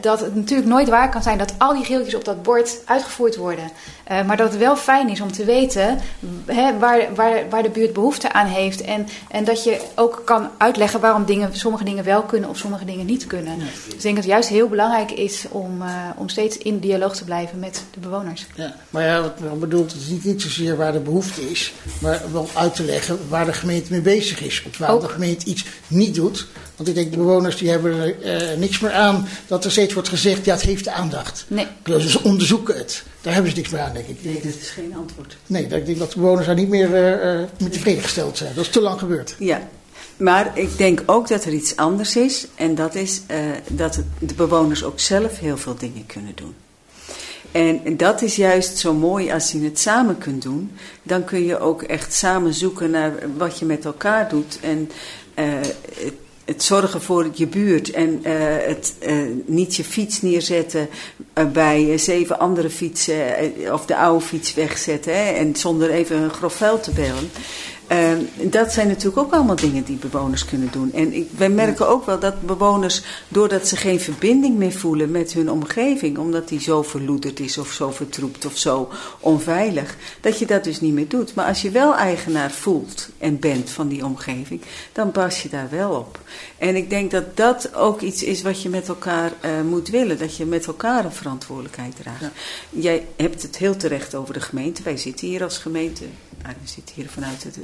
dat het natuurlijk nooit waar kan zijn dat al die geeltjes op dat bord uitgevoerd worden. Eh, maar dat het wel fijn is om te weten hè, waar, waar, waar de buurt behoefte aan heeft. En, en dat je ook kan uitleggen waarom dingen, sommige dingen wel kunnen of sommige dingen niet kunnen. Dus ik denk dat het juist heel belangrijk is om, eh, om steeds in dialoog te blijven met de bewoners. Ja, maar ja, wat ik bedoel, het is niet, niet zozeer waar de behoefte is, maar wel uit te leggen waar de gemeente mee bezig is. Of waar Ook. de gemeente iets niet doet. Want ik denk, de bewoners die hebben er eh, niks meer aan dat er steeds wordt gezegd, ja, het heeft de aandacht. Nee. Dus ze onderzoeken het. Daar hebben ze niks meer aan, denk ik. Nee, dat is geen antwoord. Nee, ik denk dat de bewoners daar niet meer eh, eh, mee tevreden gesteld zijn. Dat is te lang gebeurd. Ja, maar ik denk ook dat er iets anders is. En dat is eh, dat de bewoners ook zelf heel veel dingen kunnen doen. En dat is juist zo mooi als je het samen kunt doen. Dan kun je ook echt samen zoeken naar wat je met elkaar doet. En eh, het, zorgen voor je buurt. En eh, het eh, niet je fiets neerzetten eh, bij zeven andere fietsen. of de oude fiets wegzetten. En zonder even een grof vuil te bellen. Ehm, dat zijn natuurlijk ook allemaal dingen die bewoners kunnen doen. En ik, wij merken ook wel dat bewoners, doordat ze geen verbinding meer voelen met hun omgeving, omdat die zo verloederd is of zo vertroept of zo onveilig, dat je dat dus niet meer doet. Maar als je wel eigenaar voelt en bent van die omgeving, dan pas je daar wel op. En ik denk dat dat ook iets is wat je met elkaar eh, moet willen, dat je met elkaar een verantwoordelijkheid draagt. Ja. Jij hebt het heel terecht over de gemeente. Wij zitten hier als gemeente. Nou, we zitten hier vanuit het,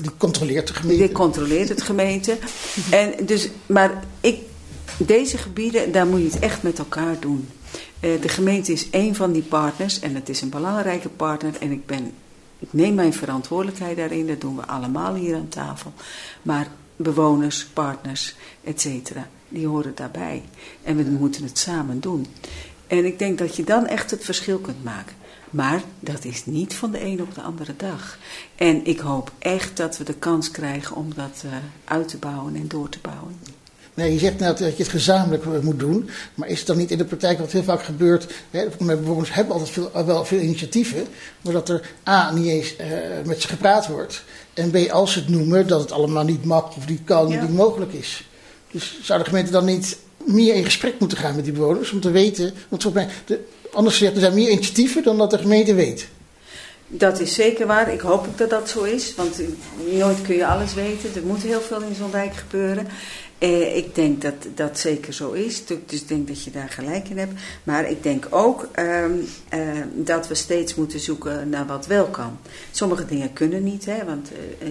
Die controleert de gemeente. die controleert het gemeente. En dus, maar ik, deze gebieden, daar moet je het echt met elkaar doen. Eh, de gemeente is één van die partners en het is een belangrijke partner. En ik, ben, ik neem mijn verantwoordelijkheid daarin, dat doen we allemaal hier aan tafel. Maar bewoners, partners, et cetera, die horen daarbij. En we moeten het samen doen. En ik denk dat je dan echt het verschil kunt maken. Maar dat is niet van de een op de andere dag. En ik hoop echt dat we de kans krijgen om dat eh, uit te bouwen en door te bouwen. Nee, je zegt net dat je het gezamenlijk moet doen. Maar is het dan niet in de praktijk wat heel vaak gebeurt? Hè, bewoners hebben altijd veel, wel veel initiatieven. Maar dat er A, niet eens uh, met ze gepraat wordt. En B, als ze het noemen, dat het allemaal niet mag of niet kan, ja. niet mogelijk is. Dus zou de gemeente dan niet meer in gesprek moeten gaan met die bewoners om te weten. Want volgens mij, de, anders gezegd, er zijn meer initiatieven dan dat de gemeente weet. Dat is zeker waar. Ik hoop ook dat dat zo is. Want nooit kun je alles weten. Er moet heel veel in zo'n wijk gebeuren. Eh, ik denk dat dat zeker zo is. Dus ik denk dat je daar gelijk in hebt. Maar ik denk ook um, uh, dat we steeds moeten zoeken naar wat wel kan. Sommige dingen kunnen niet. Hè, want uh,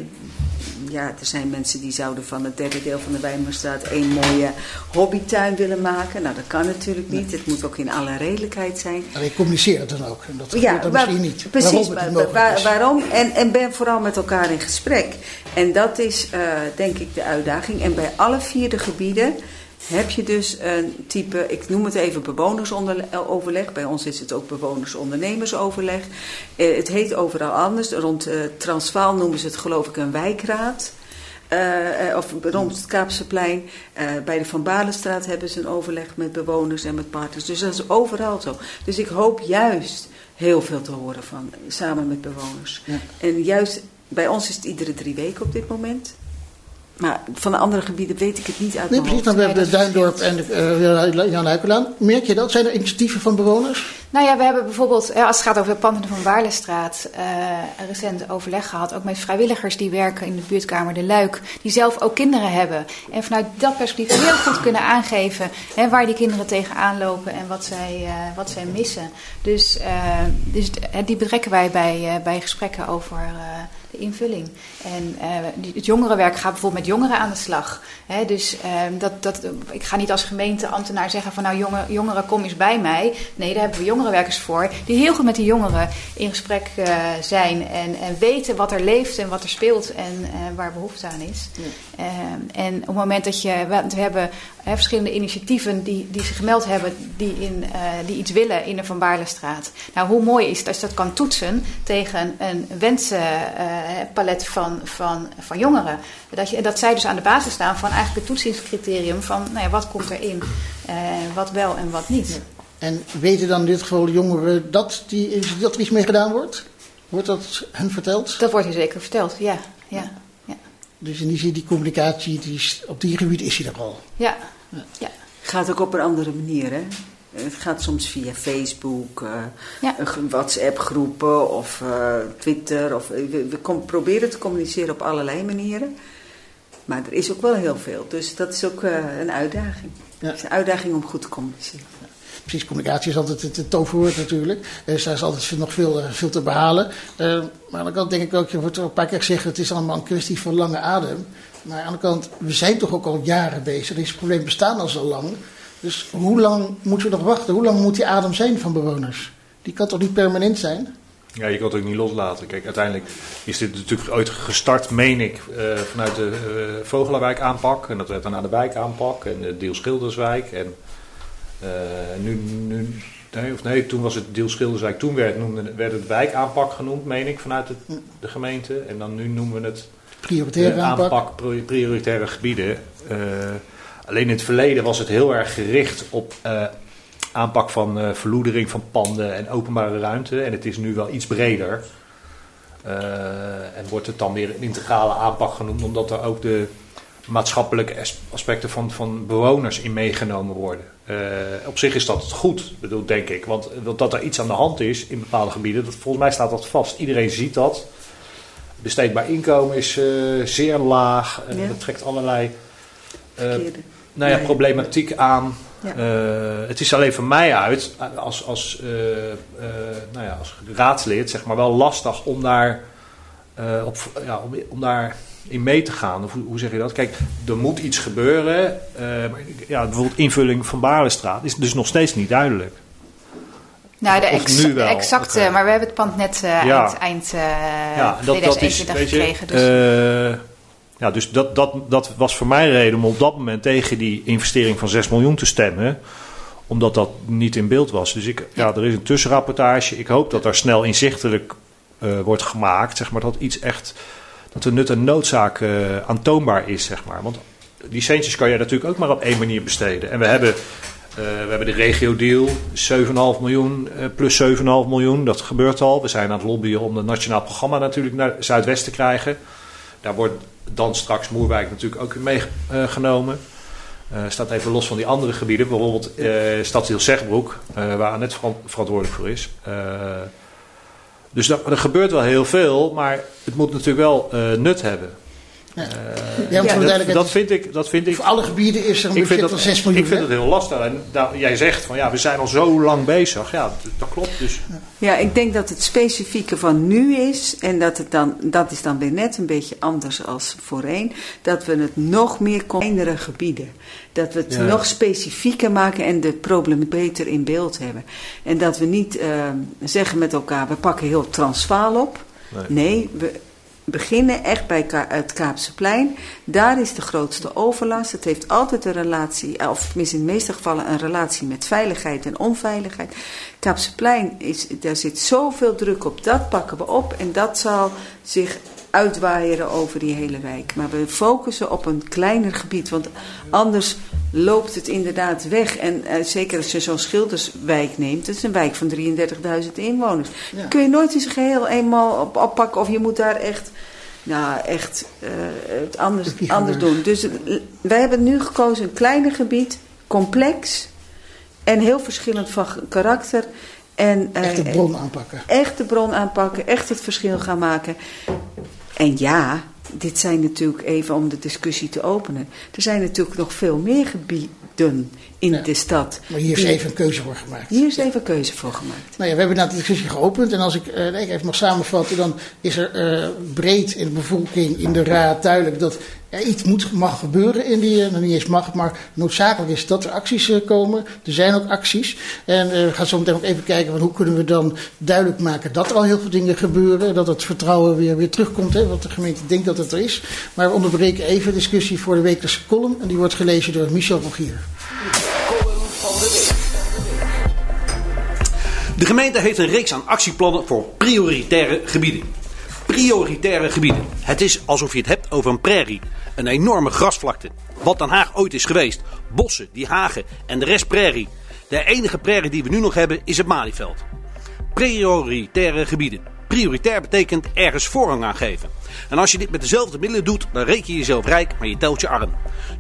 ja, er zijn mensen die zouden van het derde deel van de Wijnmaarstraat één mooie hobbytuin willen maken. Nou, dat kan natuurlijk niet. Het moet ook in alle redelijkheid zijn. Alleen communiceer het dan ook. En dat ja, dan misschien niet. Precies, waarom, waar, waarom? En, en ben vooral met elkaar in gesprek. En dat is denk ik de uitdaging. En bij alle vier vierde gebieden heb je dus een type, ik noem het even bewonersoverleg. Bij ons is het ook bewonersondernemersoverleg. Eh, het heet overal anders. Rond eh, Transvaal noemen ze het geloof ik een wijkraad. Uh, of rond het Kaapseplein. Uh, bij de Van Balenstraat hebben ze een overleg met bewoners en met partners. Dus dat is overal zo. Dus ik hoop juist heel veel te horen van, samen met bewoners. Ja. En juist bij ons is het iedere drie weken op dit moment. Maar van de andere gebieden weet ik het niet uit Nee, precies. Dan we hebben Duindorp en uh, Jan Huikelaan. Merk je dat? Zijn er initiatieven van bewoners? Nou ja, we hebben bijvoorbeeld, als het gaat over de panden van Waarlestraat, uh, recent overleg gehad. Ook met vrijwilligers die werken in de buurtkamer De Luik. Die zelf ook kinderen hebben. En vanuit dat perspectief heel goed kunnen aangeven hè, waar die kinderen tegenaan lopen en wat zij, uh, wat zij missen. Dus, dus die betrekken wij bij, bij gesprekken over de invulling. En uh, het jongerenwerk gaat bijvoorbeeld met jongeren aan de slag. Hè, dus uh, dat, dat, ik ga niet als gemeenteambtenaar zeggen van nou jongen, jongeren kom eens bij mij. Nee, daar hebben we jongerenwerkers voor. Die heel goed met die jongeren in gesprek uh, zijn. En, en weten wat er leeft en wat er speelt en waar behoefte aan is. Ja. Ehm, en op het moment dat je, we hebben verschillende initiatieven die, die zich gemeld hebben, die, in, die iets willen in de Van Baarlestraat. Nou, hoe mooi is het als je dat kan toetsen tegen een wensenpalet uh, van, van, van jongeren. Dat, je, dat zij dus aan de basis staan van eigenlijk het toetsingscriterium van nou ja, wat komt erin, uh, wat wel en wat niet. Ja. En weten dan in dit geval de jongeren dat, die, dat er iets mee gedaan wordt? Wordt dat hen verteld? Dat wordt hier zeker verteld, ja. ja. Dus in die zin, die communicatie die is, op die gebied is hij er al. Ja. ja. ja. Gaat ook op een andere manier, hè? Het gaat soms via Facebook, uh, ja. WhatsApp-groepen of uh, Twitter. Of, we, we proberen te communiceren op allerlei manieren. Maar er is ook wel heel veel. Dus dat is ook uh, een uitdaging. Ja. Het is een uitdaging om goed te communiceren precies, communicatie is altijd het, toverwoord natuurlijk. Dus daar is altijd nog veel, eh, veel te behalen. Uh, maar aan de kant denk ik ook, je wordt er een paar keer gezegd, het is allemaal een kwestie van lange adem. Maar aan de kant, we zijn toch ook al jaren bezig. Deze problemen bestaan al zo lang. Dus hoe lang moeten we nog wachten? Hoe lang moet die adem zijn van bewoners? Die kan toch niet permanent zijn? Ja, je kan het ook niet loslaten. Kijk, uiteindelijk is dit natuurlijk ooit gestart, meen ik, uh, vanuit de uh, Vogelenwijk aanpak. En dat werd dan naar de wijk aanpak en de Deel Schilderswijk. En uh, nu, nu nee, of nee, toen was het Deel Schilderswijk. Toen werd, noemde, werd het wijkaanpak genoemd, meen ik, vanuit het, de gemeente. En dan nu noemen we het prioritaire aanpak. aanpak. prioritaire gebieden. Alleen in het verleden was het heel erg gericht op uh, aanpak van uh, verloedering van panden en openbare ruimte. En het is nu wel iets breder. en wordt het dan weer een integrale aanpak genoemd, omdat er ook de maatschappelijke aspecten van, van bewoners in meegenomen worden. Op zich is dat goed, bedoel, denk ik. Want dat er iets aan de hand is in bepaalde gebieden, dat, volgens mij staat dat vast. Iedereen ziet dat. Besteedbaar inkomen is zeer laag. Ja. Dat trekt allerlei nou ja, problematiek aan. Ja. het is alleen voor mij uit, als, als, nou ja, als raadslid, zeg maar, wel lastig om daar, op, ja, om, om daar in mee te gaan. Of hoe, zeg je dat? Kijk, er moet iets gebeuren. Uh, ja, bijvoorbeeld invulling van Barenstraat is dus nog steeds niet duidelijk. Nou, de ex nu wel. exacte, maar we hebben het pand net uh, eind, eind uh, ja, dat, dat is, gekregen. Je, dus. Ja, dus dat, dat, dat was voor mij reden om op dat moment tegen die investering van 6 miljoen te stemmen omdat dat niet in beeld was. Dus ik, ja, er is een tussenrapportage. Ik hoop dat daar snel inzichtelijk uh, wordt gemaakt. Zeg maar dat iets echt dat de nut en noodzaak uh, aantoonbaar is, zeg maar. Want die centjes kan je natuurlijk ook maar op één manier besteden. En we hebben, we hebben de regio deal, 7,5 miljoen plus 7,5 miljoen. Dat gebeurt al. We zijn aan het lobbyen om het nationaal programma natuurlijk naar Zuidwest te krijgen. Daar wordt dan straks Moerwijk natuurlijk ook meegenomen. Uh, staat even los van die andere gebieden, bijvoorbeeld uh, Stadsdeel Zegbroek, uh, waar Annette verantwoordelijk voor is. dus er gebeurt wel heel veel, maar het moet natuurlijk wel nut hebben. Ja. ja, ja dat, dat, vind ik, dat vind ik. Voor alle gebieden is er een budget van 6 miljoen. Ik vind het heel lastig. En nou, jij zegt van ja, we zijn al zo lang bezig. Ja, dat klopt. Dus. Ja, ik denk dat het specifieke van nu is, en dat, het dan, dat is dan weer net een beetje anders als voorheen, dat we het nog meer kleinere gebieden. Dat we het nog specifieker maken en de problemen beter in beeld hebben. En dat we niet uh, zeggen met elkaar, we pakken heel Transvaal op. Nee, nee we, beginnen echt bij het Kaapseplein. Daar is de grootste overlast. Het heeft altijd een relatie, of tenminste in de meeste gevallen een relatie met veiligheid en onveiligheid. Kaapseplein, is, daar zit zoveel druk op. Dat pakken we op en dat zal zich uitwaaieren over die hele wijk. Maar we focussen op een kleiner gebied, want anders loopt het inderdaad weg. En uh, zeker als je zo'n Schilderswijk neemt, het is een wijk van 33.000 inwoners. Ja. kun je nooit in zijn geheel eenmaal op, oppakken of je moet daar echt, nou, echt uh, het anders, anders doen. Dus uh, wij hebben nu gekozen een kleiner gebied, complex en heel verschillend van karakter. En, echt de bron aanpakken. Echt de bron aanpakken, echt het verschil gaan maken. En ja, dit zijn natuurlijk even om de discussie te openen. Er zijn natuurlijk nog veel meer gebieden in de stad. Maar hier is even een keuze voor gemaakt. Hier is even een keuze voor gemaakt. Nou ja, we hebben net de discussie geopend. En als ik uh, even mag samenvatten, dan is er uh, breed in de bevolking, in de raad duidelijk dat er iets moet, mag gebeuren in die, uh, niet eens mag, maar noodzakelijk is dat er acties komen. Er zijn ook acties. En we gaan zo meteen ook even kijken van hoe kunnen we dan duidelijk maken dat er al heel veel dingen gebeuren. Dat het vertrouwen weer, weer terugkomt, hè, wat de gemeente denkt dat het er is. Maar we onderbreken even de discussie voor de wekelijkse column. En die wordt gelezen door Michel Rogier. De gemeente heeft een reeks aan actieplannen voor prioritaire gebieden. Prioritaire gebieden. Het is alsof je het hebt over een prairie. Een enorme grasvlakte. Wat Den Haag ooit is geweest. Bossen, die hagen en de rest prairie. De enige prairie die we nu nog hebben is het Malieveld. Prioritaire gebieden. Prioritair betekent ergens voorrang aan geven. En als je dit met dezelfde middelen doet, dan reken je jezelf rijk, maar je telt je arm.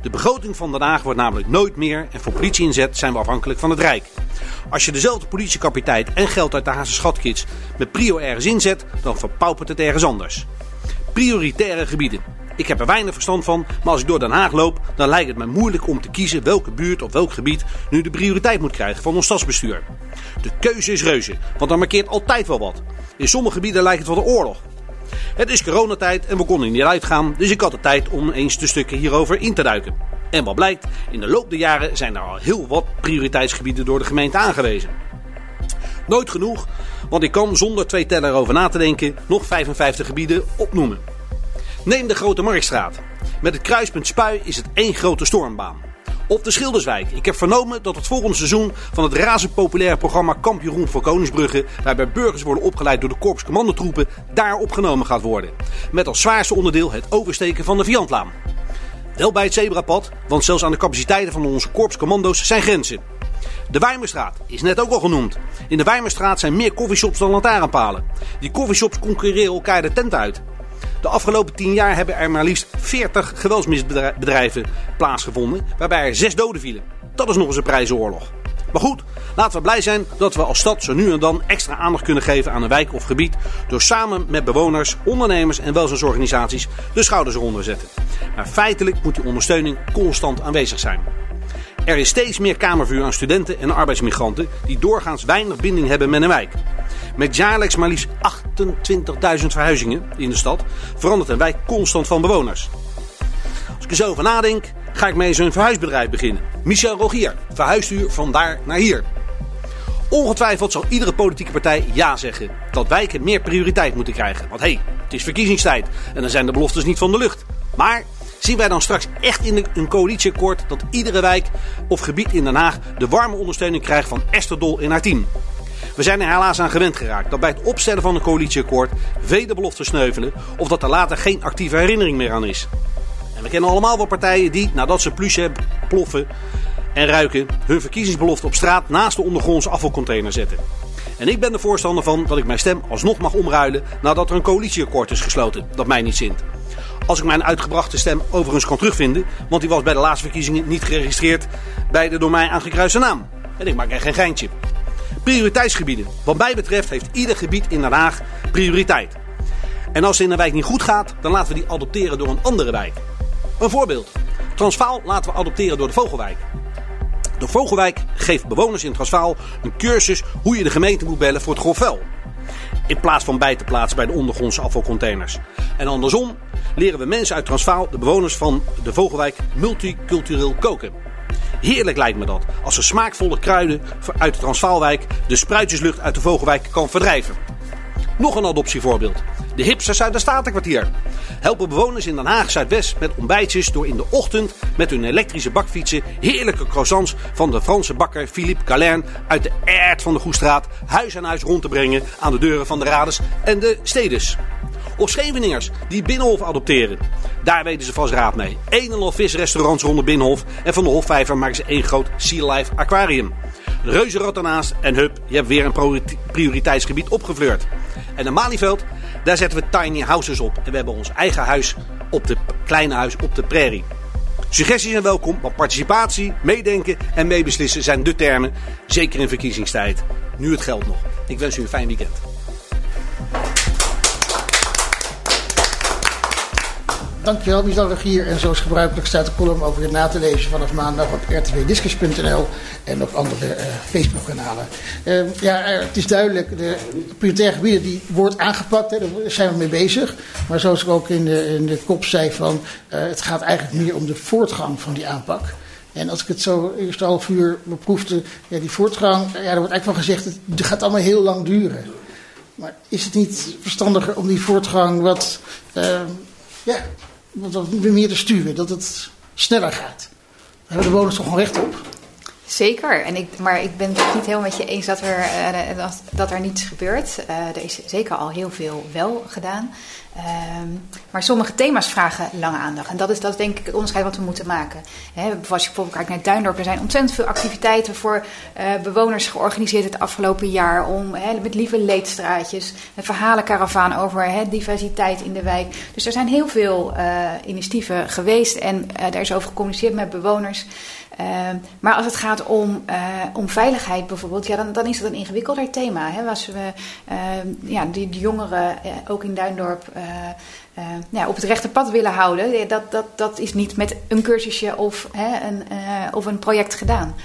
De begroting van Den Haag wordt namelijk nooit meer en voor politieinzet zijn we afhankelijk van het Rijk. Als je dezelfde politiecapaciteit en geld uit de Haagse schatkits met prio ergens inzet, dan verpaupert het ergens anders. Prioritaire gebieden. Ik heb er weinig verstand van, maar als ik door Den Haag loop, dan lijkt het me moeilijk om te kiezen welke buurt of welk gebied nu de prioriteit moet krijgen van ons stadsbestuur. De keuze is reuze, want dan markeert altijd wel wat. In sommige gebieden lijkt het wel de oorlog. Het is coronatijd en we konden niet uitgaan, dus ik had de tijd om eens de stukken hierover in te duiken. En wat blijkt, in de loop der jaren zijn er al heel wat prioriteitsgebieden door de gemeente aangewezen. Nooit genoeg, want ik kan zonder twee tellen erover na te denken nog 55 gebieden opnoemen. Neem de Grote Marktstraat. Met het kruispunt Spui is het één grote stormbaan. Op de Schilderswijk. Ik heb vernomen dat het volgende seizoen van het razend populaire programma Kamp Jeroen voor Koningsbrugge, waarbij burgers worden opgeleid door de Korps Commandotroepen, daar opgenomen gaat worden. Met als zwaarste onderdeel het oversteken van de Viantlaan. Wel bij het zebrapad, want zelfs aan de capaciteiten van onze korpscommando's zijn grenzen. De Wijmerstraat is net ook al genoemd. In de Wijmerstraat zijn meer coffeeshops dan lantaarnpalen. Die coffeeshops concurreren elkaar de tent uit. De afgelopen 10 jaar hebben er maar liefst 40 geweldsmisbedrijven plaatsgevonden, waarbij er 6 doden vielen. Dat is nog eens een prijzenoorlog. Maar goed, laten we blij zijn dat we als stad zo nu en dan extra aandacht kunnen geven aan een wijk of gebied. Door samen met bewoners, ondernemers en welzijnsorganisaties de schouders eronder te zetten. Maar feitelijk moet die ondersteuning constant aanwezig zijn. Er is steeds meer kamervuur aan studenten en arbeidsmigranten die doorgaans weinig binding hebben met een wijk. Met jaarlijks maar liefst 28.000 verhuizingen in de stad verandert een wijk constant van bewoners. Als ik er zo over nadenk, ga ik mee zo'n verhuisbedrijf beginnen. Michel Rogier, verhuisduur van daar naar hier. Ongetwijfeld zal iedere politieke partij ja zeggen dat wijken meer prioriteit moeten krijgen. Want hé, hey, het is verkiezingstijd en dan zijn de beloftes niet van de lucht. Maar zien wij dan straks echt in een coalitieakkoord dat iedere wijk of gebied in Den Haag de warme ondersteuning krijgt van Esther Dol in haar team? We zijn er helaas aan gewend geraakt dat bij het opstellen van een coalitieakkoord vele beloften sneuvelen of dat er later geen actieve herinnering meer aan is. En we kennen allemaal wel partijen die, nadat ze plus ploffen en ruiken, hun verkiezingsbelofte op straat naast de ondergrondse afvalcontainer zetten. En ik ben er voorstander van dat ik mijn stem alsnog mag omruilen nadat er een coalitieakkoord is gesloten dat mij niet zint. Als ik mijn uitgebrachte stem overigens kan terugvinden, want die was bij de laatste verkiezingen niet geregistreerd bij de door mij aangekruiste naam. En ik maak er geen geintje. Prioriteitsgebieden. Wat mij betreft heeft ieder gebied in Den Haag prioriteit. En als het in een wijk niet goed gaat, dan laten we die adopteren door een andere wijk. Een voorbeeld. Transvaal laten we adopteren door de Vogelwijk. De Vogelwijk geeft bewoners in Transvaal een cursus hoe je de gemeente moet bellen voor het grof. In plaats van bij te plaatsen bij de ondergrondse afvalcontainers. En andersom leren we mensen uit Transvaal, de bewoners van de Vogelwijk, multicultureel koken. Heerlijk lijkt me dat, als er smaakvolle kruiden uit de Transvaalwijk de spruitjeslucht uit de Vogelwijk kan verdrijven. Nog een adoptievoorbeeld. De hipsters uit het Statenkwartier. Helpen bewoners in Den Haag Zuidwest met ontbijtjes door in de ochtend met hun elektrische bakfietsen heerlijke croissants van de Franse bakker Philippe Calern uit de aard van de Goestraat huis aan huis rond te brengen aan de deuren van de Rades en de Stedes. Of Scheveningers die Binnenhof adopteren. Daar weten ze vast raad mee. Een en al visrestaurants rond de Binnenhof. En van de Hofvijver maken ze één groot Sea Life aquarium. Reuzenrad ernaast en hup, je hebt weer een prioriteitsgebied opgefleurd. En in Malieveld, daar zetten we tiny houses op. En we hebben ons eigen huis op de kleine huis op de prairie. Suggesties zijn welkom, want participatie, meedenken en meebeslissen zijn de termen. Zeker in verkiezingstijd. Nu het geld nog. Ik wens u een fijn weekend. Dankjewel, Bizarre Gier. En zoals gebruikelijk staat de column over weer na te lezen vanaf maandag op rtwdiscus.nl en op andere uh, Facebook-kanalen. Uh, ja, uh, het is duidelijk, de prioritaire gebieden die wordt aangepakt, hè, daar zijn we mee bezig. Maar zoals ik ook in de, in de kop zei, van, het gaat eigenlijk meer om de voortgang van die aanpak. En als ik het zo eerst half uur beproefde, ja, die voortgang, ja, er wordt eigenlijk van gezegd, het gaat allemaal heel lang duren. Maar is het niet verstandiger om die voortgang wat, ja, wat meer te sturen, dat het sneller gaat. Daar hebben de bewoners toch gewoon recht op? Zeker, en ik, maar ik ben het niet helemaal met je eens dat er, uh, dat, er niets gebeurt. Uh, er is zeker al heel veel wel gedaan. Uh, maar sommige thema's vragen lange aandacht. En dat is, dat denk ik het onderscheid wat we moeten maken. He, als je bijvoorbeeld kijkt naar Duindorp, er zijn ontzettend veel activiteiten voor uh, bewoners georganiseerd het afgelopen jaar. Om, met lieve leedstraatjes, een verhalenkaravaan over diversiteit in de wijk. Dus er zijn heel veel initiatieven geweest en daar is over gecommuniceerd met bewoners. Uh, maar als het gaat om, uh, om veiligheid bijvoorbeeld, ja, dan, dan is dat een ingewikkelder thema. Hè? Als we uh, ja, die, jongeren ook in Duindorp ja, op het rechte pad willen houden, dat, dat, dat is niet met een cursusje of, hè, een, of een project gedaan.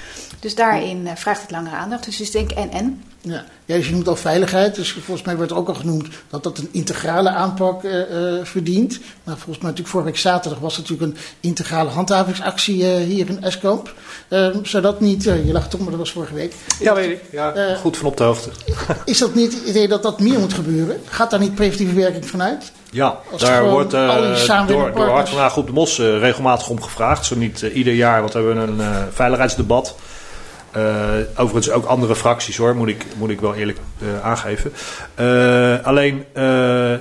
Dus daarin vraagt het langere aandacht. Dus ik denk en en. Ja. ja, dus je noemt al veiligheid. Dus volgens mij werd ook al genoemd dat dat een integrale aanpak uh, uh, verdient. Maar volgens mij natuurlijk vorige week zaterdag was natuurlijk een integrale handhavingsactie uh, hier in Eskamp. Ehm, zou dat niet, je lag toch, maar dat was vorige week. Ja, weet ik. Ja, goed van op de hoogte. Is dat niet het idee dat dat meer moet gebeuren? Gaat daar niet preventieve werking vanuit? Ja, Als daar wordt door, door Hart van Groep de Mos regelmatig om gevraagd. Zo niet ieder jaar, want we hebben een veiligheidsdebat. Uh, overigens ook andere fracties hoor, moet ik, moet ik wel eerlijk uh, aangeven. Uh, alleen,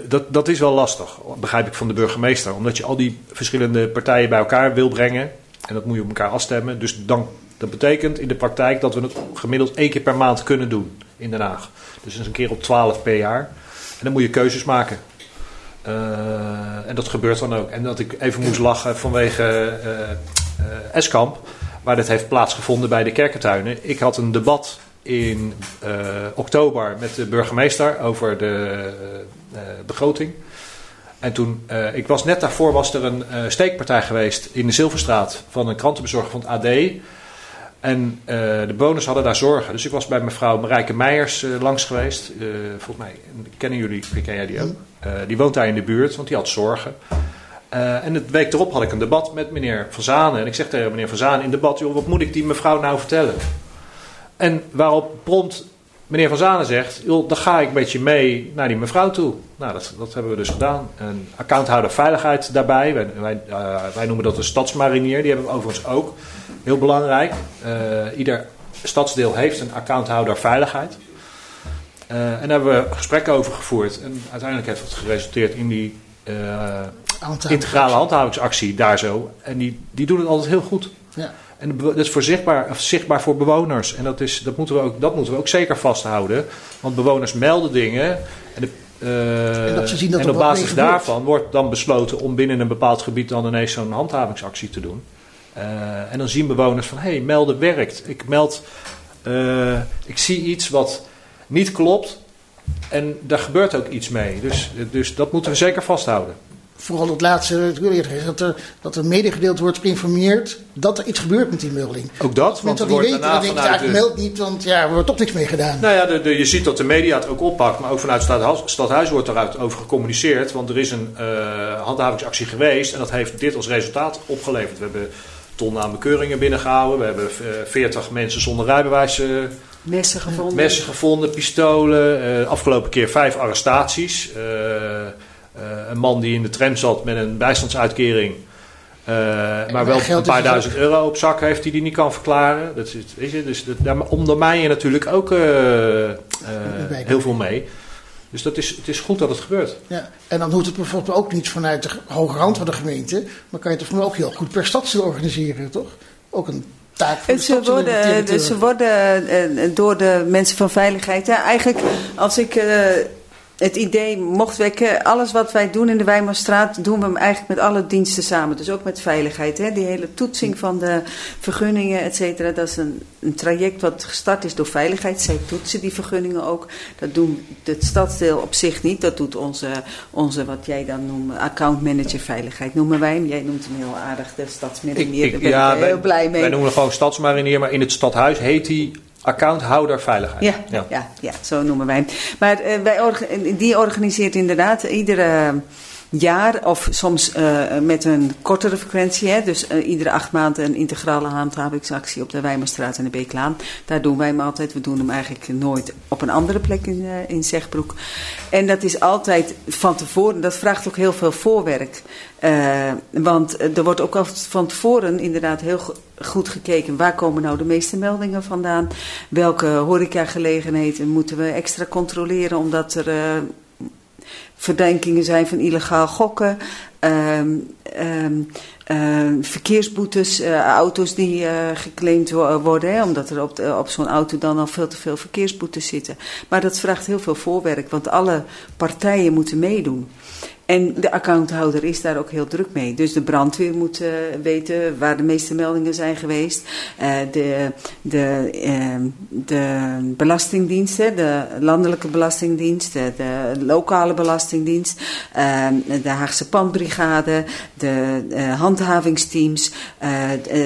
dat, dat is wel lastig, begrijp ik van de burgemeester. Omdat je al die verschillende partijen bij elkaar wil brengen. En dat moet je op elkaar afstemmen. Dus dan, dat betekent in de praktijk dat we het gemiddeld één keer per maand kunnen doen in Den Haag. Dus dat een keer op twaalf per jaar. En dan moet je keuzes maken. en dat gebeurt dan ook. En dat ik even moest lachen vanwege Eskamp waar dit heeft plaatsgevonden bij de kerkentuinen. Ik had een debat in uh, oktober met de burgemeester over de uh, begroting. En toen, uh, ik was net daarvoor was er een steekpartij geweest in de Zilverstraat van een krantenbezorger van het AD. En de bewoners hadden daar zorgen. Dus ik was bij mevrouw Marijke Meijers langs geweest. volgens mij kennen jullie, ken jij die ook? die woont daar in de buurt, want die had zorgen. Uh, en het week erop had ik een debat met meneer Van Zanen. En ik zeg tegen meneer Van Zanen in debat: joh, wat moet ik die mevrouw nou vertellen? En waarop prompt meneer Van Zanen zegt: joh, dan ga ik met je mee naar die mevrouw toe. Nou, dat, dat hebben we dus gedaan. Een accounthouder veiligheid daarbij. Wij, wij, uh, wij noemen dat een stadsmarinier. Die hebben we overigens ook. Heel belangrijk. Uh, ieder stadsdeel heeft een accounthouder veiligheid. en daar hebben we gesprekken over gevoerd. En uiteindelijk heeft het geresulteerd in die integrale handhavingsactie daar zo. En die, die doen het altijd heel goed. Ja. En dat is voor zichtbaar, zichtbaar voor bewoners. En dat, is, dat, moeten we ook, dat moeten we ook zeker vasthouden. Want bewoners melden dingen. En, de, uh, en, zien dat en op basis daarvan wordt dan besloten om binnen een bepaald gebied dan ineens zo'n handhavingsactie te doen. Uh, en dan zien bewoners van hé, hey, melden werkt. Ik meld, uh, ik zie iets wat niet klopt. En daar gebeurt ook iets mee. Dus, dus dat moeten we zeker vasthouden vooral het laatste, dat er, dat er medegedeeld wordt geïnformeerd dat er iets gebeurt met die melding. Ook dat, want er wordt daarna denk vanuit... De... meld niet, want ja, er wordt toch niks mee gedaan. Nou ja, de, de, je ziet dat de media het ook oppakt, maar ook vanuit Stadhuis, Stadhuis wordt eruit over gecommuniceerd, want er is een uh, handhavingsactie geweest en dat heeft dit als resultaat opgeleverd. We hebben tonnen aan bekeuringen binnengehouden, we hebben uh, eh, 40 mensen zonder rijbewijs... Uh, Messen gevonden. Messen gevonden, pistolen. afgelopen keer vijf arrestaties. Eh, een man die in de tram zat met een bijstandsuitkering. Uh, maar wel een paar duizend euro op zak heeft die hij niet kan verklaren. Dat is, weet je, dus dat, daar ondermijn je natuurlijk ook uh, heel veel mee. Dus dat is, het is goed dat het gebeurt. Ja, en dan hoeft het bijvoorbeeld ook niet vanuit de hoge rand van de gemeente. Maar kan je het ook heel goed per stadsdeel organiseren, toch? Ook een taak voor ze worden, ze worden door de mensen van veiligheid. Ja, eigenlijk, als ik het idee mocht wekken, alles wat wij doen in de Wijmerstraat, doen we eigenlijk met alle diensten samen. Dus ook met veiligheid. Hè? Die hele toetsing van de vergunningen, et cetera, dat is een, een, traject wat gestart is door veiligheid. Zij toetsen die vergunningen ook. Dat doen het stadsdeel op zich niet. Dat doet onze, onze wat jij dan noemt, accountmanager veiligheid noemen wij hem. Jij noemt hem heel aardig, de stadsmarinier. Daar ben ja, ik heel blij mee. Wij noemen hem gewoon stadsmarinier, maar in het stadhuis heet hij Accounthouder veiligheid. Ja, ja. ja, ja zo noemen wij. Maar uh, wij die organiseert inderdaad iedere jaar of soms uh, met een kortere frequentie. Hè, dus uh, iedere acht maanden een integrale handhavingsactie op de Wijmerstraat en de Beeklaan. Daar doen wij hem altijd. We doen hem eigenlijk nooit op een andere plek in, uh, in Zegbroek. En dat is altijd van tevoren. Dat vraagt ook heel veel voorwerk. want er wordt ook al van tevoren inderdaad heel goed gekeken. Waar komen nou de meeste meldingen vandaan? Welke horecagelegenheden moeten we extra controleren omdat er verdenkingen zijn van illegaal gokken. Um, verkeersboetes, uh, auto's die uh, geclaimd worden, omdat er op, op zo'n auto dan al veel te veel verkeersboetes zitten. Maar dat vraagt heel veel voorwerk, want alle partijen moeten meedoen. En de accounthouder is daar ook heel druk mee. Dus de brandweer moet uh, weten waar de meeste meldingen zijn geweest. De, de, uh, de belastingdiensten, de landelijke belastingdienst, de, de lokale belastingdienst, ehm, de Haagse pandbrigade, de handhavingsteams.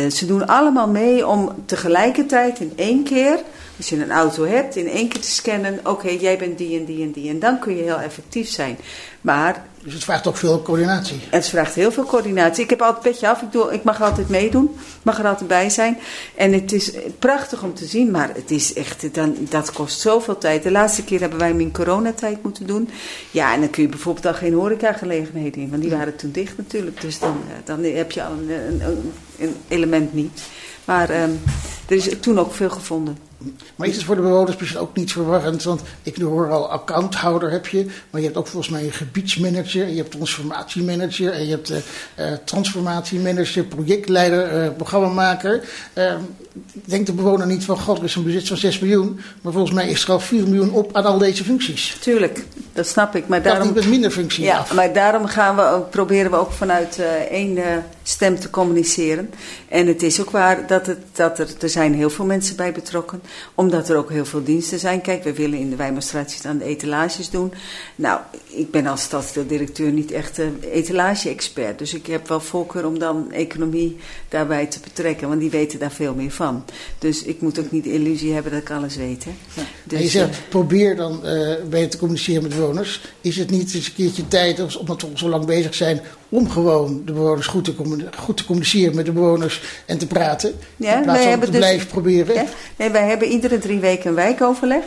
ze doen allemaal mee om tegelijkertijd in één keer als je een auto hebt, in één keer te scannen, oké, jij bent die en die en die. En dan kun je heel effectief zijn. Maar dus het vraagt ook veel coördinatie. Het vraagt heel veel coördinatie. Ik heb altijd petje af. Ik, doe, ik mag altijd meedoen. Ik mag er altijd bij zijn. En het is prachtig om te zien. Maar het is echt, dan, dat kost zoveel tijd. De laatste keer hebben wij hem in coronatijd moeten doen. Ja, en dan kun je bijvoorbeeld al geen horecagelegenheden in. Want die waren toen dicht natuurlijk. Dus dan, eh, dan heb je al een, een, een element niet. Maar um, er is toen ook veel gevonden. Maar is het voor de bewoners misschien ook niet verwarrend? Want ik hoor al accounthouder heb je, maar je hebt ook volgens mij een gebiedsmanager, je hebt transformatiemanager en je hebt uh, transformatiemanager, projectleider, uh, programmamaker. Uh, denkt de bewoner niet van, god, er is een bezit van 6 miljoen, maar volgens mij is er al 4 miljoen op aan al deze functies. Tuurlijk, dat snap ik. Maar daarom, niet met minder functies ja, af. maar daarom gaan we proberen we ook vanuit één stem te communiceren. En het is ook waar dat, het, dat er, er zijn heel veel mensen bij betrokken omdat er ook heel veel diensten zijn. Kijk, we willen in de Wijmerstraat aan de etalages doen. Nou, ik ben als stadsdeeldirecteur niet echt een etalage-expert. Dus ik heb wel voorkeur om dan economie daarbij te betrekken. Want die weten daar veel meer van. Dus ik moet ook niet de illusie hebben dat ik alles weet. Hè. Ja. Dus, je zegt, uh, probeer dan uh, beter te communiceren met bewoners. Is het niet eens een keertje tijd, omdat we zo lang bezig zijn, om gewoon de bewoners goed te, goed te communiceren met de bewoners en te praten? Ja, in plaats van te dus, blijven proberen. Ja, nee, wij hebben iedere drie weken een wijkoverleg.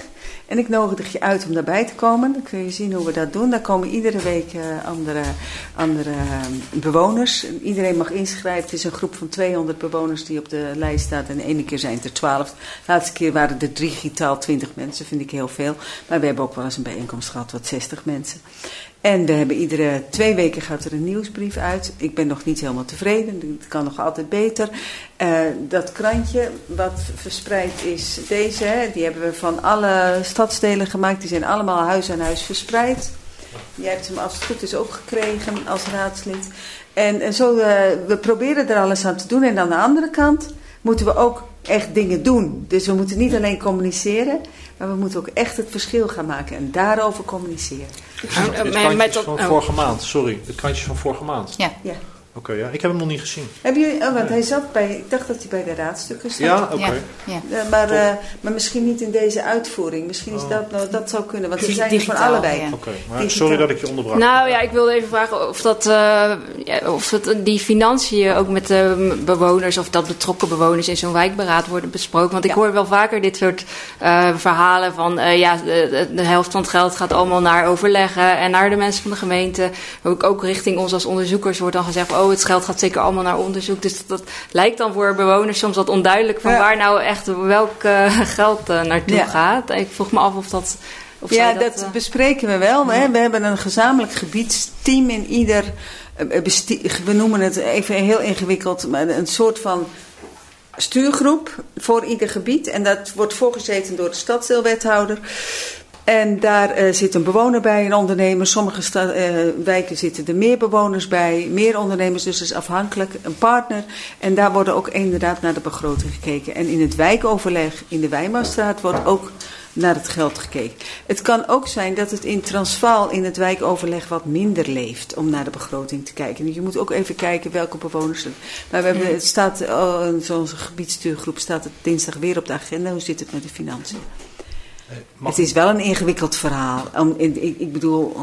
En ik nodig je uit om daarbij te komen. Dan kun je zien hoe we dat doen. Daar komen iedere week uh, andere, andere uh, bewoners. Iedereen mag inschrijven. Het is een groep van 200 bewoners die op de lijst staat. En de ene keer zijn het er 12. De laatste keer waren er digitaal 20 mensen. Vind ik heel veel. Maar we hebben ook wel eens een bijeenkomst gehad wat 60 mensen. En we hebben iedere twee weken gaat er een nieuwsbrief uit. Ik ben nog niet helemaal tevreden, het kan nog altijd beter. Uh, dat krantje wat verspreid is, deze, hè, die hebben we van alle stadsdelen gemaakt. Die zijn allemaal huis aan huis verspreid. Jij hebt hem als het goed is ook gekregen als raadslid. En, en zo, uh, we proberen er alles aan te doen. En aan de andere kant moeten we ook echt dingen doen. Dus we moeten niet alleen communiceren, maar we moeten ook echt het verschil gaan maken en daarover communiceren. Het krantje van vorige maand, sorry, het krantje van vorige maand. Ja. ja. Oké, ja. Ik heb hem nog niet gezien. Heb je, oh, want hij zat bij, ik dacht dat hij bij de raadstukken zat. Ja, oké. Ja, ja. maar, uh, maar misschien niet in deze uitvoering. Misschien is oh. dat, nou, dat zou kunnen, want ze zijn er van allebei. Oké, sorry dat ik je onderbrak. Nou ja, ik wilde even vragen of dat, uh, of dat die financiën ook met de bewoners of dat betrokken bewoners in zo'n wijkberaad worden besproken. Want ik hoor wel vaker dit soort uh, verhalen van ja, de, de, helft van het geld gaat allemaal naar overleggen en naar de mensen van de gemeente. Ook, ook richting ons als onderzoekers wordt dan gezegd oh, het geld gaat zeker allemaal naar onderzoek. Dus dat, lijkt dan voor bewoners soms wat onduidelijk van waar nou echt welk uh, geld uh, naartoe gaat. Ik vroeg me af of dat. Of ja, dat, dat uh... bespreken we wel. Hè? We hebben een gezamenlijk gebiedsteam in ieder. We noemen het even heel ingewikkeld, maar een soort van stuurgroep voor ieder gebied. En dat wordt voorgezeten door de stadsdeelwethouder. En daar uh, zit een bewoner bij, een ondernemer. Sommige uh, wijken zitten er meer bewoners bij, meer ondernemers. Dus is afhankelijk, een partner. En daar worden ook inderdaad naar de begroting gekeken. En in het wijkoverleg in de Wijnmaarstraat wordt ook naar het geld gekeken. Het kan ook zijn dat het in Transvaal in het wijkoverleg wat minder leeft om naar de begroting te kijken. Je moet ook even kijken welke bewoners. Maar we hebben, het staat, oh, zo'n gebiedstuurgroep staat het dinsdag weer op de agenda. Hoe zit het met de financiën? Het is wel een ingewikkeld verhaal. Ik, ik bedoel,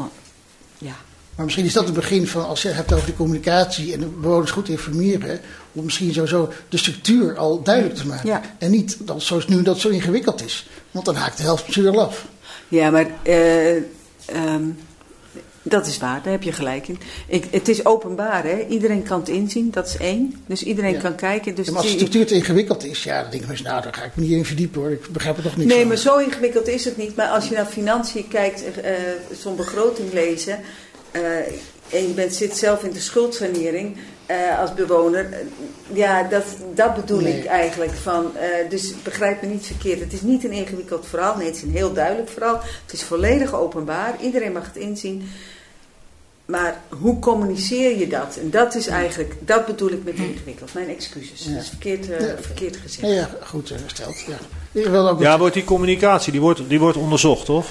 ja. Maar misschien is dat het begin van, als je het hebt over de communicatie en de bewoners goed informeren, om misschien sowieso de structuur al duidelijk te maken. Ja. En niet dat, zoals nu dat zo ingewikkeld is. Want dan haakt de helft misschien wel af. Ja, maar uh, um, dat is waar, daar heb je gelijk in. Ik, het is openbaar, hè? iedereen kan het inzien, dat is één. Dus iedereen kan kijken. Dus ja, maar als de structuur te ingewikkeld is, ja, dan denk ik nou, daar ga ik me niet in verdiepen hoor. Ik begrijp het nog niet. Nee, maar zo ingewikkeld is het niet. Maar als je naar financiën kijkt, uh, zo'n begroting lezen. Uh, en je bent, zit zelf in de schuldsanering uh, als bewoner. ja, dat, dat bedoel ik eigenlijk. Van, dus begrijp me niet verkeerd. Het is niet een ingewikkeld verhaal. Nee, het is een heel duidelijk verhaal. Het is volledig openbaar. Iedereen mag het inzien. Maar hoe communiceer je dat? En dat is eigenlijk, dat bedoel ik met ingewikkeld. Mijn excuses. Dat is verkeerd, uh, verkeerd gezegd. Ja, goed gesteld. Ja. Ik wil ook ja, wordt die communicatie, die wordt, die wordt onderzocht, toch?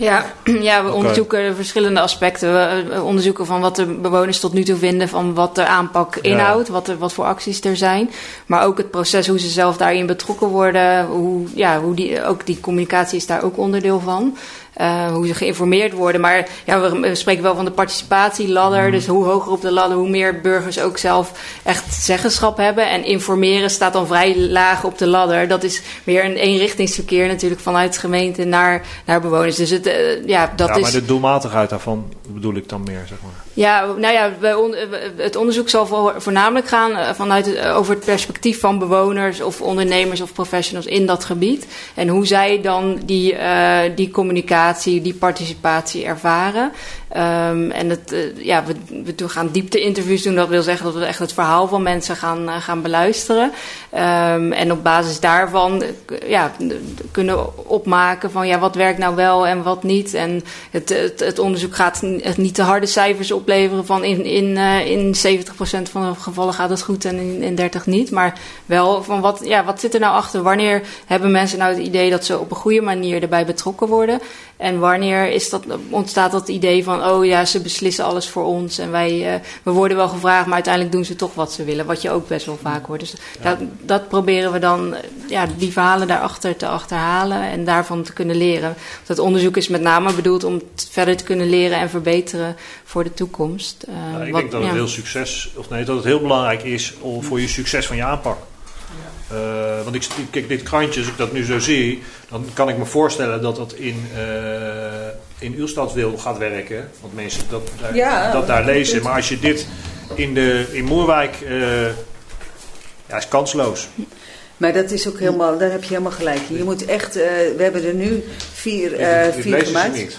Ja, ja we onderzoeken verschillende aspecten. We onderzoeken van wat de bewoners tot nu toe vinden van wat de aanpak inhoudt, wat, er, wat voor acties er zijn. Maar ook het proces, hoe ze zelf daarin betrokken worden. Hoe, ja, hoe die, ook die communicatie is daar ook onderdeel van. Uh, hoe ze geïnformeerd worden. Maar ja, we, spreken wel van de participatieladder. Mm. Dus hoe hoger op de ladder, hoe meer burgers ook zelf echt zeggenschap hebben. En informeren staat dan vrij laag op de ladder. Dat is weer een eenrichtingsverkeer natuurlijk vanuit de gemeente naar, naar bewoners. Dus het, uh, ja, dat ja, is... maar de doelmatigheid daarvan bedoel ik dan meer, zeg maar. Ja, nou ja, het onderzoek zal voornamelijk gaan eh, vanuit het, over het perspectief van bewoners of ondernemers of professionals in dat gebied. En hoe zij dan die, uh, die communicatie, die participatie ervaren. Um, en het, ja, we, we gaan diepte-interviews doen. Dat wil zeggen dat we echt het verhaal van mensen gaan, gaan beluisteren. Um, en op basis daarvan ja, kunnen opmaken van ja, wat werkt nou wel en wat niet. En het, het, onderzoek gaat niet te harde cijfers opleveren van in, in, uh, in 70% van de gevallen gaat het goed en in, in 30 niet. Maar wel van wat, ja, wat zit er nou achter? Wanneer hebben mensen nou het idee dat ze op een goede manier erbij betrokken worden? En wanneer is dat, ontstaat dat idee van, oh ja, ze beslissen alles voor ons en wij, uh, we worden wel gevraagd, maar uiteindelijk doen ze toch wat ze willen, wat je ook best wel vaak hoort. Dus dat, dat, proberen we dan, ja, die verhalen daarachter te achterhalen en daarvan te kunnen leren. Dat onderzoek is met name bedoeld om verder te kunnen leren en verbeteren voor de toekomst. Uh, ja, ik wat, denk dat het heel succes, of nee, dat het heel belangrijk is om, voor je succes van je aanpak. Uh, want ik, kijk, dit krantje, als ik dat nu zo zie, dan kan ik me voorstellen dat dat in, uh, in stadsdeel gaat werken. Want mensen dat, daar, ja, dat daar lezen. Maar als je dit in, de, in Moerwijk, uh, ja, is kansloos. Maar dat is ook helemaal, daar heb je helemaal gelijk in. Je moet echt, we hebben er nu vier, uh, vier gemaakt. Niet.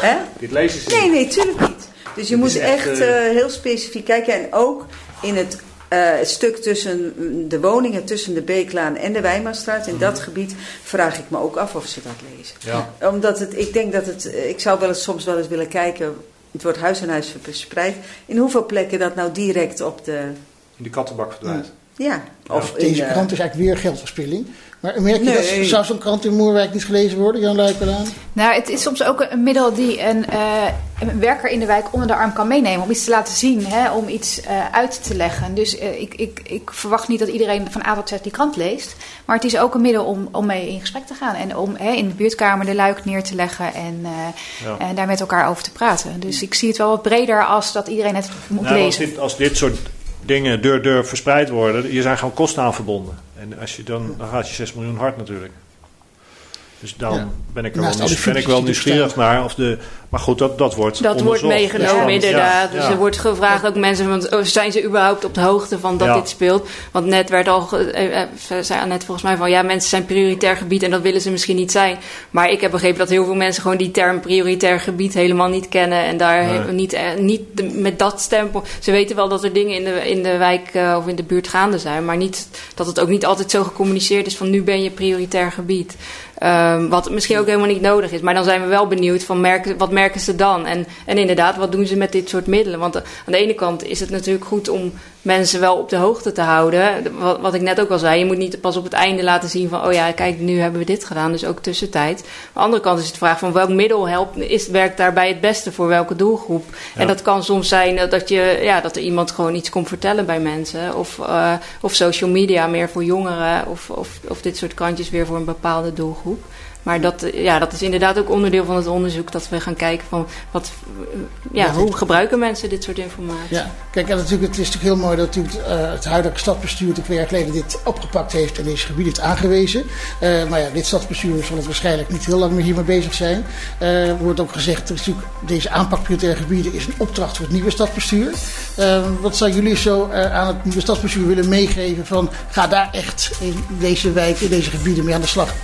Hè? Dit lezen ze Nee, niet. nee, tuurlijk niet. Dus je Dit moet echt, echt eh, eh, heel specifiek kijken. En ook in het eh, stuk tussen mm, de woningen tussen de Beeklaan en de Wijmastraat. In dat gebied vraag ik me ook af of ze dat lezen. Ja. Omdat het, ik denk dat het, eh, ik zou wel eens, soms wel eens willen kijken, het wordt huis aan huis verspreid. In hoeveel plekken dat nou direct op de, In de kattenbak verdwijnt. Ja, of in Deze de- krant is eigenlijk weer geldverspilling. Maar merk je Nee. dat, zou zo'n krant in Moerwijk niet gelezen worden, Jan Luikelaan? Nou, het is soms ook een middel die een, eh, een werker in de wijk onder de arm kan meenemen. Om iets te laten zien, hè, om iets eh, uit te leggen. Dus eh, ik, ik, ik verwacht niet dat iedereen van A tot Z die krant leest. Maar het is ook een middel om, om mee in gesprek te gaan. En om hè, in de buurtkamer de luik neer te leggen en, eh, Ja. en daar met elkaar over te praten. Dus ik zie het wel wat breder als dat iedereen het moet Nou, als, lezen. dit, als dit soort dingen deur deur verspreid worden, hier zijn gewoon kosten aan verbonden. En als je dan, dan gaat je 6 miljoen hard natuurlijk. Dus dan Ja. ben ik er Naast wel, nieuws- ben ik wel er nieuwsgierig naar. Of de, maar goed, dat, dat wordt Dat wordt meegenomen, Dus inderdaad. dus er wordt gevraagd ook mensen, want, oh, zijn ze überhaupt op de hoogte van dat dit speelt? Want net werd al, eh, eh, zei net volgens mij van, ja, mensen zijn prioritair gebied en dat willen ze misschien niet zijn. Maar ik heb begrepen dat heel veel mensen gewoon die term prioritair gebied helemaal niet kennen en daar Nee. niet, eh, niet met dat stempel. Ze weten wel dat er dingen in de, in de wijk of in de buurt gaande zijn, maar niet dat het ook niet altijd zo gecommuniceerd is van nu ben je prioritair gebied. Ehm, wat misschien ook helemaal niet nodig is. Maar dan zijn we wel benieuwd van merken, wat merken ze dan? En, en inderdaad, wat doen ze met dit soort middelen? Want eh, aan de ene kant is het natuurlijk goed om mensen wel op de hoogte te houden. De- Wat, wat ik net ook al zei, je moet niet pas op het einde laten zien van... oh ja, kijk, nu hebben we dit gedaan, dus ook tussentijd. Aan de andere kant is het de vraag van welk middel helpt, is, werkt daarbij het beste voor welke doelgroep? En dat kan soms zijn eh, dat, je, ja, dat er iemand gewoon iets komt vertellen bij mensen. Of, eh, of social media meer voor jongeren. Of, of, of dit soort krantjes weer voor een bepaalde doelgroep. Maar dat, ja, dat is inderdaad ook onderdeel van het onderzoek. Dat we gaan kijken van wat, eh, ja, Ja, hoe gebruiken mensen dit soort informatie. Ja, kijk, en natuurlijk, het is natuurlijk heel mooi dat eh, het huidige stadsbestuur twee jaar geleden dit opgepakt heeft en deze gebieden heeft aangewezen. Eh, maar ja, dit stadsbestuur zal het waarschijnlijk niet heel lang meer hiermee bezig zijn. Er wordt ook gezegd, er is natuurlijk, deze aanpak prioritaire gebieden is een opdracht voor het nieuwe stadsbestuur. Eh, wat zou jullie zo aan het nieuwe stadsbestuur willen meegeven van ga daar echt in deze wijken, in deze gebieden mee aan de slag?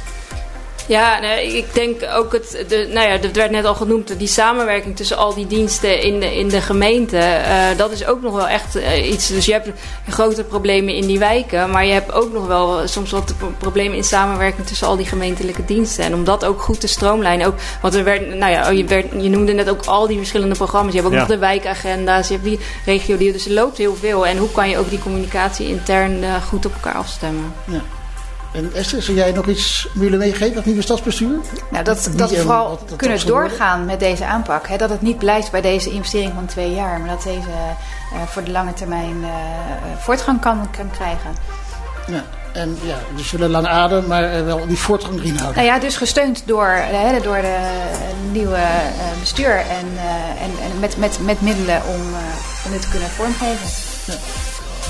Ja, nee, ik denk ook het, de, nou ja, het werd net al genoemd, die samenwerking tussen al die diensten in de, in de gemeente, eh, dat is ook nog wel echt eh, iets. Dus je hebt grote problemen in die wijken, maar je hebt ook nog wel soms wat pro- problemen in samenwerking tussen al die gemeentelijke diensten. En om dat ook goed te stroomlijnen, ook, want er werd, nou ja, je, werd, je noemde net ook al die verschillende programma's. Je hebt ook Ja. nog de wijkagenda's, je hebt die regio, dus er loopt heel veel. En hoe kan je ook die communicatie intern eh, goed op elkaar afstemmen? En Esther, zou jij nog iets willen meegeven het nieuwe stadsbestuur? Nou, dat, we vooral dat kunnen doorgaan met deze aanpak. Hè, dat het niet blijft bij deze investering van twee jaar, maar dat deze eh, voor de lange termijn eh, eh, voortgang kan, kan krijgen. Ja, en ja, dus zullen lang adem, maar wel die voortgang erin houden. Nou ja, dus gesteund door, hè, door de nieuwe bestuur en, en, en met, met, met middelen om, om dit te kunnen vormgeven.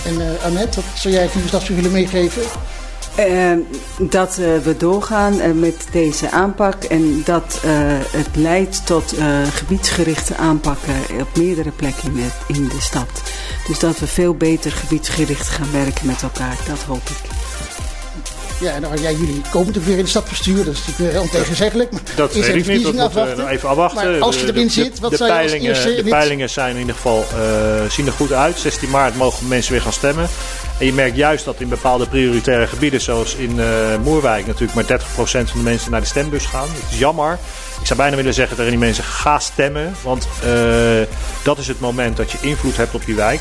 En eh Annette, wat zou jij het nieuwe stadsbestuur willen meegeven? Eh, dat eh, we doorgaan eh, met deze aanpak en dat eh, het leidt tot gebiedsgerichte aanpakken op meerdere plekken in, het, in de stad. Dus dat we veel beter gebiedsgericht gaan werken met elkaar, dat hoop ik. Ja, en dan, ja, jullie komen natuurlijk weer in het stadsbestuur. Dat is natuurlijk weer ontegenzeggelijk. Dat weet ik niet, dat moeten we afwachten. even afwachten. Maar als je erin de- zit, wat de zou je peilingen, De peilingen zijn in ieder geval, eh, zien er goed uit. 16 maart mogen mensen weer gaan stemmen. En je merkt juist dat in bepaalde prioritaire gebieden, zoals in eh, Moerwijk natuurlijk maar 30% van de mensen naar de stembus gaan. Dat is jammer. Ik zou bijna willen zeggen tegen die mensen, ga stemmen. Want eh, dat is het moment dat je invloed hebt op die wijk.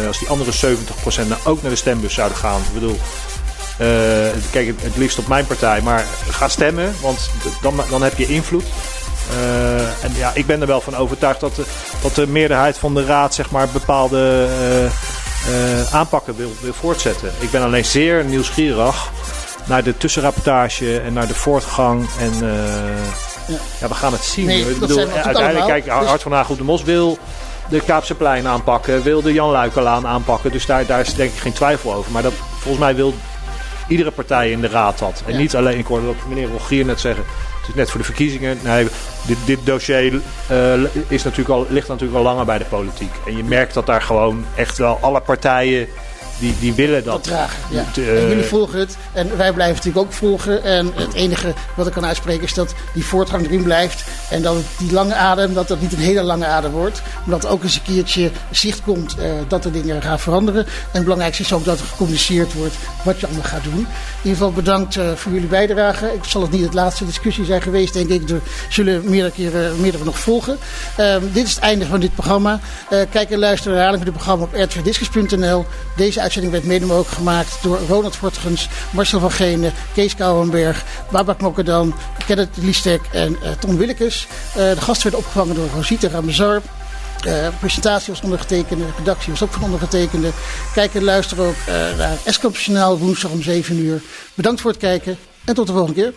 Eh, als die andere 70% nou ook naar de stembus zouden gaan. Ik bedoel, eh, kijk, het, liefst op mijn partij. Maar ga stemmen, want dan, dan heb je invloed. Eh, en ja, ik ben er wel van overtuigd dat de, dat de meerderheid van de raad zeg maar, bepaalde eh, eh, aanpakken wil, wil voortzetten. Ik ben alleen zeer nieuwsgierig naar de tussenrapportage en naar de voortgang. En eh, Ja. ja. we gaan het zien. Nee, Ik bedoel, uiteindelijk, kijk, Dus- Hart van Haag de Mos wil de Kaapseplein aanpakken, wil de Jan Luikelaan aanpakken. Dus daar, daar is denk ik geen twijfel over. Maar dat, volgens mij wil iedere partij in de raad dat. En Ja. niet alleen, ik hoorde wat meneer Rogier net zeggen, het is net voor de verkiezingen. Nee, dit, dit dossier eh, is natuurlijk al, ligt natuurlijk al langer bij de politiek. En je merkt dat daar gewoon echt wel alle partijen die, die willen dat. dragen. Ja. Uh, en jullie volgen het en wij blijven natuurlijk ook volgen. En het enige wat ik kan uitspreken is dat die voortgang erin blijft. En dat het, die lange adem, dat dat niet een hele lange adem wordt. Maar dat ook eens een keertje zicht komt uh, dat er dingen gaan veranderen. En het belangrijkste is ook dat er gecommuniceerd wordt wat je allemaal gaat doen. In ieder geval bedankt uh, voor jullie bijdrage. Ik zal het niet het laatste discussie zijn geweest, denk ik. Er zullen meerdere keren meerdere nog volgen. dit is het einde van dit programma. kijk en luister naar herhaling van dit programma op rtvdiscus.nl. Deze uitzending werd mede mogelijk gemaakt door Ronald Fortgens, Marcel van Genen, Kees Kouwenberg, Babak Mokkerdam, Kenneth Liestek en uh, Tom Willekes. Uh, de gasten werden opgevangen door Rosita Ramazar. Uh, presentatie was ondergetekende, redactie was ook van ondergetekende. Kijk en luister ook naar Eskamp woensdag om 7 uur. Bedankt voor het kijken en tot de volgende keer.